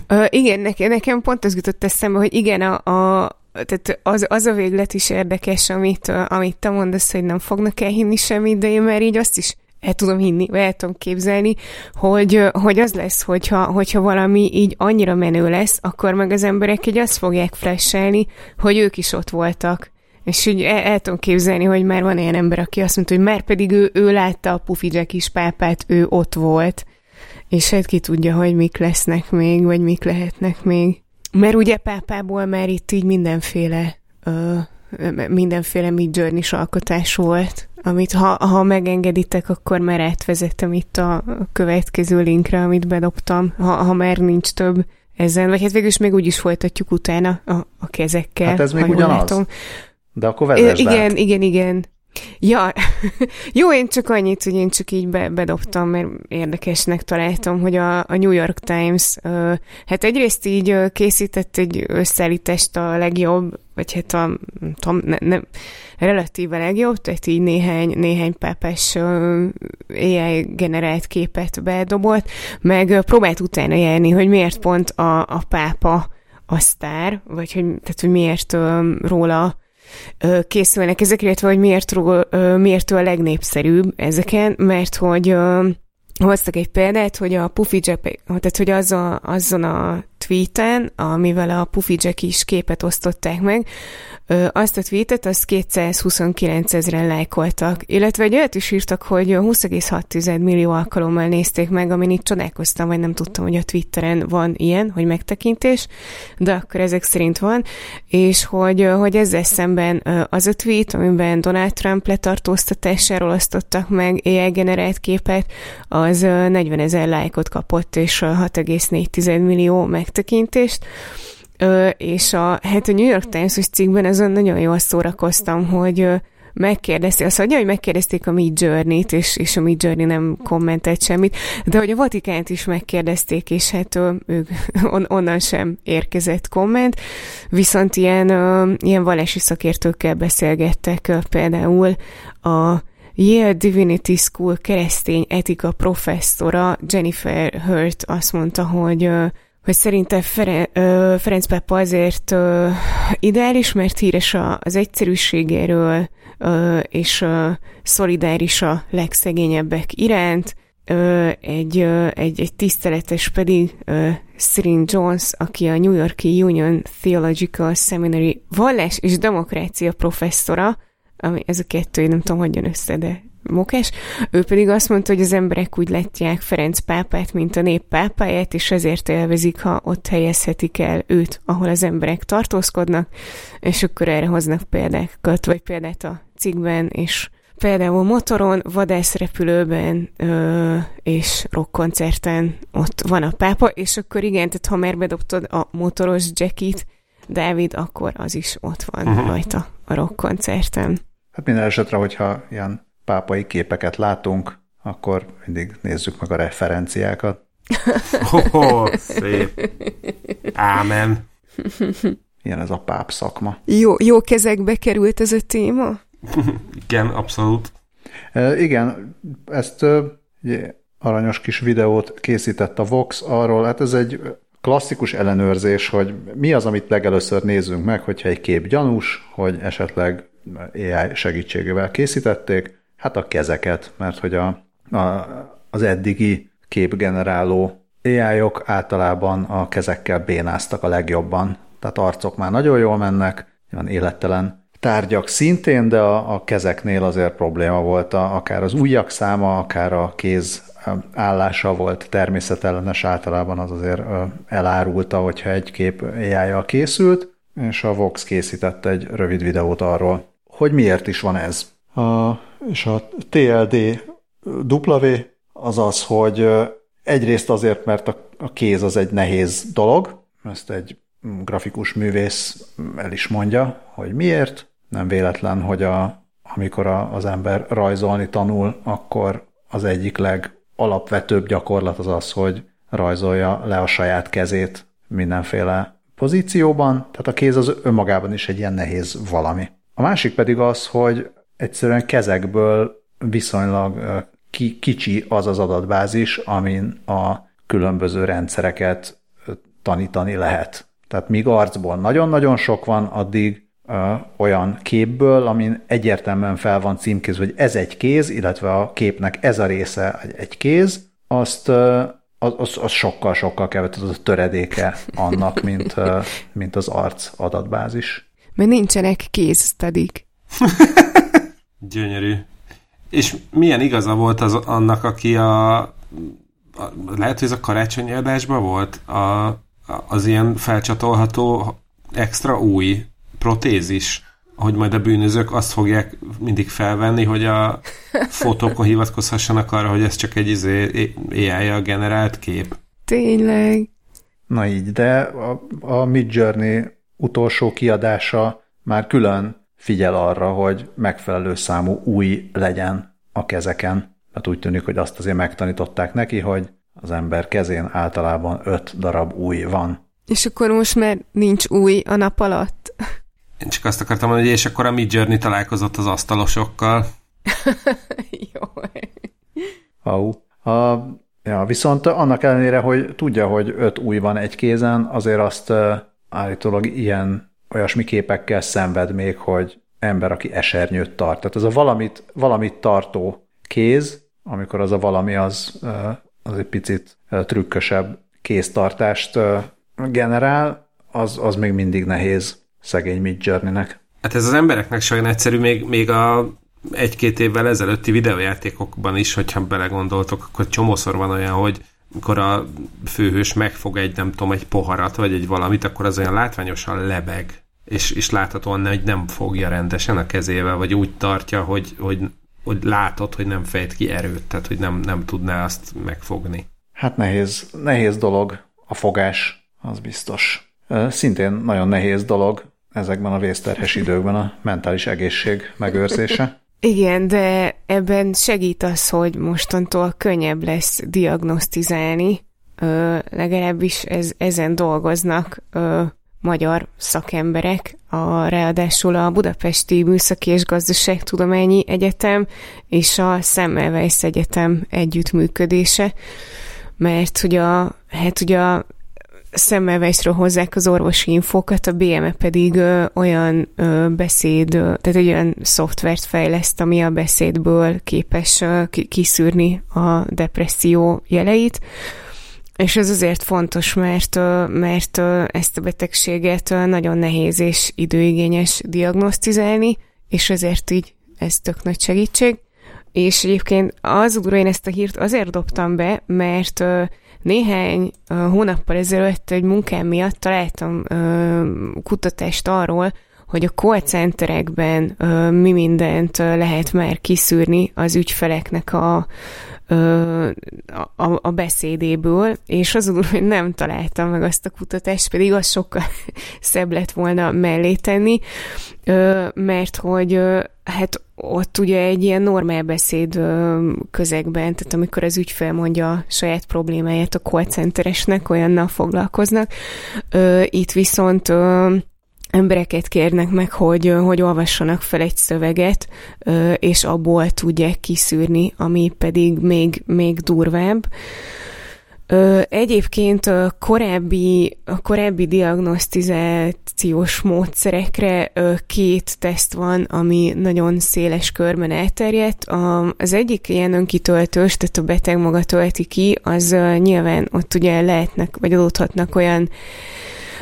Ö, igen, nekem, nekem pont az jutott eszembe, hogy igen, a, a tehát az, az a véglet is érdekes, amit, amit te mondasz, hogy nem fognak elhinni semmit, de én már így azt is el tudom hinni, vagy el tudom képzelni, hogy, hogy az lesz, hogyha, hogyha valami így annyira menő lesz, akkor meg az emberek így azt fogják freshelni, hogy ők is ott voltak. És így el, el tudom képzelni, hogy már van ilyen ember, aki azt mondta, hogy már pedig ő, ő látta a Puffy is pápát, ő ott volt. És hát ki tudja, hogy mik lesznek még, vagy mik lehetnek még. Mert ugye pápából már itt így mindenféle ö, mindenféle mid alkotás volt, amit ha, ha megengeditek, akkor már átvezettem itt a következő linkre, amit bedobtam, ha, ha már nincs több ezen, vagy hát végül is még úgy is folytatjuk utána a, a kezekkel. Hát ez még ugyanaz. Látom. De akkor vezess Igen, át. igen, igen. Ja, jó, én csak annyit, hogy én csak így be, bedobtam, mert érdekesnek találtam, hogy a, a New York Times, uh, hát egyrészt így készített egy összeállítást a legjobb, vagy hát a, tudom, ne, ne, relatíve legjobb, tehát így néhány, néhány pápás AI generált képet bedobott, meg próbált utána járni, hogy miért pont a, a pápa a sztár, vagy hogy, tehát, hogy miért róla készülnek ezek, illetve hogy miért, miért ő a legnépszerűbb ezeken, mert hogy hoztak egy példát, hogy a Puffy Jack, tehát hogy az a, azon a tweeten, amivel a Puffy Jack is képet osztották meg, azt a tweetet, azt 229 ezeren lájkoltak, illetve egy olyat is írtak, hogy 20,6 millió alkalommal nézték meg, amin itt csodálkoztam, vagy nem tudtam, hogy a Twitteren van ilyen, hogy megtekintés, de akkor ezek szerint van, és hogy, hogy ezzel szemben az a tweet, amiben Donald Trump letartóztatásáról osztottak meg AI generált képet, az 40 ezer lájkot kapott, és 6,4 millió megtekintést, és a, hát a New York Times-os cikkben ezen nagyon jól szórakoztam, hogy megkérdezték, azt mondja, hogy megkérdezték a Mid Journey-t, és, és a Mid Journey nem kommentelt semmit, de hogy a Vatikánt is megkérdezték, és hát ők on, onnan sem érkezett komment, viszont ilyen, ilyen valási szakértőkkel beszélgettek, például a Yale Divinity School keresztény etika professzora Jennifer Hurt azt mondta, hogy hogy szerinte Feren, ö, Ferenc pápa azért ö, ideális, mert híres a, az egyszerűségéről, ö, és ö, szolidáris a legszegényebbek iránt, ö, egy, ö, egy, egy tiszteletes pedig ö, Cyril Jones, aki a New Yorki Union Theological Seminary vallás és demokrácia professzora, ami ez a kettő, én nem tudom, hogy össze, de mokes, ő pedig azt mondta, hogy az emberek úgy látják Ferenc pápát, mint a nép pápáját, és ezért élvezik, ha ott helyezhetik el őt, ahol az emberek tartózkodnak, és akkor erre hoznak példákat, vagy példát a cikkben, és például motoron, vadászrepülőben ö, és rockkoncerten ott van a pápa, és akkor igen, tehát ha már bedobtad a motoros jackit, Dávid, akkor az is ott van uh-huh. rajta a rockkoncerten. Hát minden esetre, hogyha ilyen pápai képeket látunk, akkor mindig nézzük meg a referenciákat. Oh, szép. Ámen. Ilyen ez a páp szakma. Jó, jó kezekbe került ez a téma? igen, abszolút. E, igen, ezt ugye, aranyos kis videót készített a Vox arról, hát ez egy klasszikus ellenőrzés, hogy mi az, amit legelőször nézzünk meg, hogyha egy kép gyanús, hogy esetleg AI segítségével készítették, Hát a kezeket, mert hogy a, a, az eddigi képgeneráló ai általában a kezekkel bénáztak a legjobban. Tehát arcok már nagyon jól mennek, olyan élettelen tárgyak szintén, de a, a kezeknél azért probléma volt, a, akár az ujjak száma, akár a kéz állása volt természetellenes, általában az azért elárulta, hogyha egy kép ai készült, és a Vox készített egy rövid videót arról, hogy miért is van ez. A, és a TLD W az az, hogy egyrészt azért, mert a, a kéz az egy nehéz dolog, ezt egy grafikus művész el is mondja, hogy miért. Nem véletlen, hogy a, amikor a, az ember rajzolni tanul, akkor az egyik legalapvetőbb gyakorlat az az, hogy rajzolja le a saját kezét mindenféle pozícióban, tehát a kéz az önmagában is egy ilyen nehéz valami. A másik pedig az, hogy egyszerűen kezekből viszonylag ki, kicsi az az adatbázis, amin a különböző rendszereket tanítani lehet. Tehát míg arcból nagyon-nagyon sok van, addig ö, olyan képből, amin egyértelműen fel van címkézve, hogy ez egy kéz, illetve a képnek ez a része egy kéz, azt ö, az, az, az sokkal-sokkal kevesebb az a töredéke annak, mint, mint az arc adatbázis. Mert nincsenek kéztedik. Gyönyörű. És milyen igaza volt az annak, aki a, a lehet, hogy ez a karácsonyi adásban volt, a, a, az ilyen felcsatolható extra új protézis, hogy majd a bűnözők azt fogják mindig felvenni, hogy a fotókon hivatkozhassanak arra, hogy ez csak egy izé, AI-a generált kép. Tényleg. Na így, de a, a Mid Journey utolsó kiadása már külön figyel arra, hogy megfelelő számú új legyen a kezeken. Mert úgy tűnik, hogy azt azért megtanították neki, hogy az ember kezén általában öt darab új van. És akkor most már nincs új a nap alatt. Én csak azt akartam mondani, hogy és akkor a Mid Journey találkozott az asztalosokkal. Jó. Au. A, ja, viszont annak ellenére, hogy tudja, hogy öt új van egy kézen, azért azt állítólag ilyen olyasmi képekkel szenved még, hogy ember, aki esernyőt tart. Tehát ez a valamit, valamit tartó kéz, amikor az a valami az, az egy picit trükkösebb kéztartást generál, az, az még mindig nehéz szegény Mid Journey-nek. Hát ez az embereknek sajnos egyszerű, még, még a egy-két évvel ezelőtti videójátékokban is, hogyha belegondoltok, akkor csomószor van olyan, hogy amikor a főhős megfog egy, nem tudom, egy poharat, vagy egy valamit, akkor az olyan látványosan lebeg és, és láthatóan hogy nem fogja rendesen a kezével, vagy úgy tartja, hogy, hogy, hogy látod, hogy nem fejt ki erőt, tehát hogy nem, nem tudná azt megfogni. Hát nehéz, nehéz dolog a fogás, az biztos. Szintén nagyon nehéz dolog ezekben a vészterhes időkben a mentális egészség megőrzése. Igen, de ebben segít az, hogy mostantól könnyebb lesz diagnosztizálni, ö, legalábbis ez, ezen dolgoznak ö, magyar szakemberek, a, ráadásul a Budapesti Műszaki és Gazdaságtudományi Egyetem és a Semmelweis Egyetem együttműködése, mert hogy a, hát ugye a Semmelweisről hozzák az orvosi infókat, a BME pedig ö, olyan ö, beszéd, ö, tehát egy olyan szoftvert fejleszt, ami a beszédből képes ö, kiszűrni a depresszió jeleit, és ez azért fontos, mert, mert ezt a betegséget nagyon nehéz és időigényes diagnosztizálni, és ezért így ez tök nagy segítség. És egyébként az úr, én ezt a hírt azért dobtam be, mert néhány hónappal ezelőtt egy munkám miatt találtam kutatást arról, hogy a call centerekben mi mindent lehet már kiszűrni az ügyfeleknek a, a, a beszédéből, és azon, hogy nem találtam meg azt a kutatást, pedig az sokkal szebb lett volna mellé tenni, mert hogy hát ott ugye egy ilyen normál beszéd közegben, tehát amikor az ügyfél mondja a saját problémáját a call centeresnek, olyannal foglalkoznak, itt viszont embereket kérnek meg, hogy, hogy olvassanak fel egy szöveget, és abból tudják kiszűrni, ami pedig még, még durvább. Egyébként a korábbi, a korábbi diagnosztizációs módszerekre két teszt van, ami nagyon széles körben elterjedt. Az egyik ilyen önkitöltős, tehát a beteg maga tölti ki, az nyilván ott ugye lehetnek, vagy adódhatnak olyan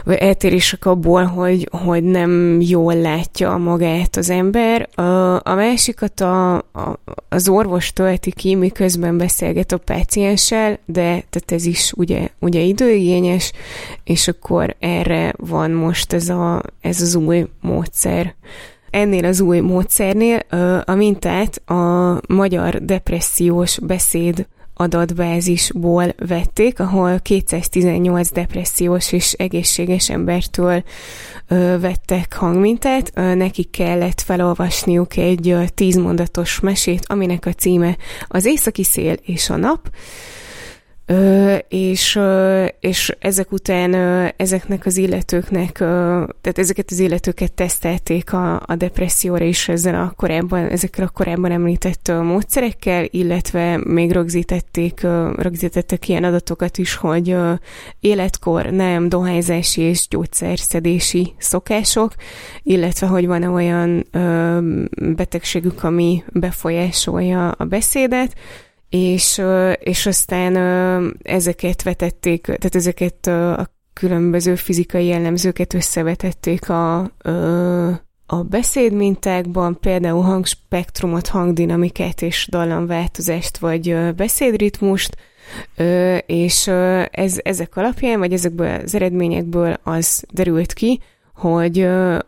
vagy eltérések abból, hogy, hogy nem jól látja magát az ember. A, a másikat a, a, az orvos tölti ki, miközben beszélget a pácienssel, de tehát ez is ugye, ugye időigényes, és akkor erre van most ez, a, ez az új módszer. Ennél az új módszernél a mintát a magyar depressziós beszéd adatbázisból vették, ahol 218 depressziós és egészséges embertől vettek hangmintát. Nekik kellett felolvasniuk egy tízmondatos mesét, aminek a címe az északi szél és a nap. Ö, és, ö, és ezek után ö, ezeknek az illetőknek, tehát ezeket az illetőket tesztelték a, a depresszióra is ezzel a korábban, ezekkel a korábban említett módszerekkel, illetve még rögzítették, rögzítettek ilyen adatokat is, hogy életkor, nem, dohányzási és gyógyszerszedési szokások, illetve hogy van-e olyan betegségük, ami befolyásolja a beszédet, és, és aztán ezeket vetették, tehát ezeket a különböző fizikai jellemzőket összevetették a, a beszédmintákban, például hangspektrumot, hangdinamikát és dallamváltozást, vagy beszédritmust, és ez, ezek alapján, vagy ezekből az eredményekből az derült ki, hogy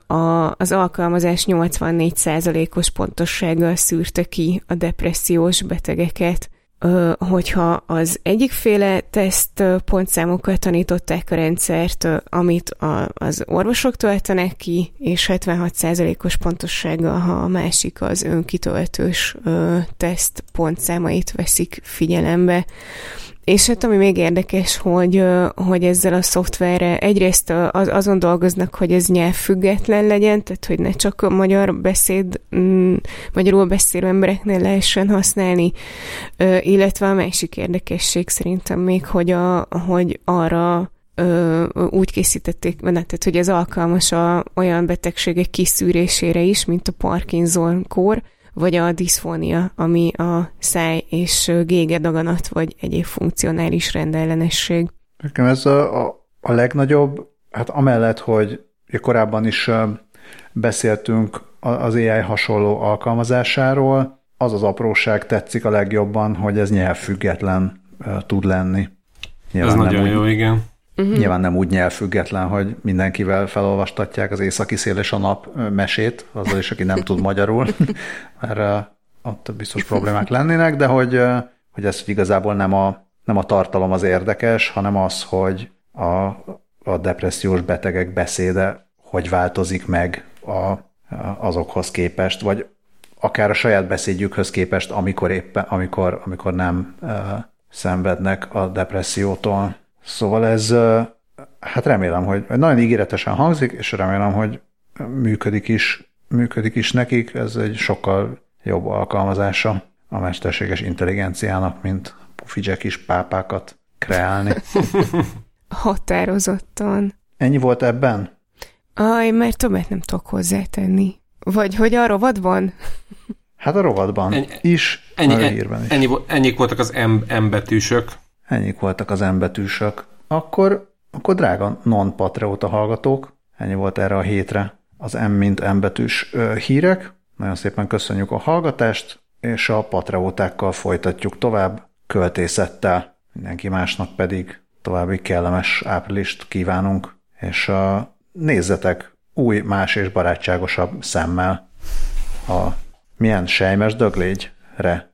a, az alkalmazás 84%-os pontossággal szűrte ki a depressziós betegeket hogyha az egyikféle teszt pontszámokkal tanították a rendszert, amit az orvosok töltenek ki, és 76%-os pontossággal, ha a másik az önkitöltős teszt pontszámait veszik figyelembe. És hát ami még érdekes, hogy, hogy ezzel a szoftverre egyrészt az, azon dolgoznak, hogy ez nyelvfüggetlen legyen, tehát hogy ne csak a magyar beszéd, mm, magyarul beszélő embereknél lehessen használni, illetve a másik érdekesség szerintem még, hogy, a, hogy arra úgy készítették, tehát hogy ez alkalmas a, olyan betegségek kiszűrésére is, mint a Parkinson-kór, vagy a diszfónia, ami a száj és gége daganat, vagy egyéb funkcionális rendellenesség. Nekem ez a, a, a legnagyobb, hát amellett, hogy korábban is beszéltünk az AI hasonló alkalmazásáról, az az apróság tetszik a legjobban, hogy ez nyelvfüggetlen tud lenni. Nyilván ez nagyon úgy, jó, igen. Uh-huh. Nyilván nem úgy nyelvfüggetlen, hogy mindenkivel felolvastatják az északi szél és a nap mesét, azzal is, aki nem tud magyarul, mert ott biztos problémák lennének, de hogy, hogy ez igazából nem a, nem a tartalom az érdekes, hanem az, hogy a, a depressziós betegek beszéde hogy változik meg a, azokhoz képest, vagy akár a saját beszédjükhöz képest, amikor éppen, amikor, amikor nem uh, szenvednek a depressziótól. Szóval ez, hát remélem, hogy nagyon ígéretesen hangzik, és remélem, hogy működik is, működik is nekik. Ez egy sokkal jobb alkalmazása a mesterséges intelligenciának, mint pufi kis pápákat kreálni. Határozottan. Ennyi volt ebben? Aj, mert többet nem tudok hozzátenni. Vagy hogy a rovatban? Hát a rovatban ennyi, is, ennyi, a hírben is. Ennyi, ennyik voltak az M, M betűsök. Ennyik voltak az embetűsök. Akkor, akkor drága non-patrióta hallgatók, ennyi volt erre a hétre az M mint embetűs hírek. Nagyon szépen köszönjük a hallgatást, és a patriótákkal folytatjuk tovább költészettel. Mindenki másnak pedig további kellemes áprilist kívánunk, és a, nézzetek új, más és barátságosabb szemmel a milyen sejmes döglégyre.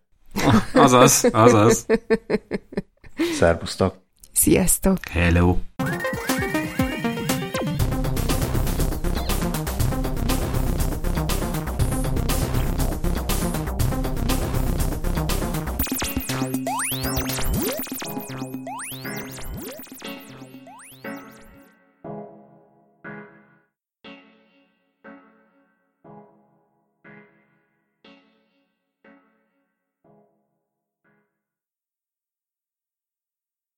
Azaz, azaz. Szerbusztok! Sziasztok! Hello!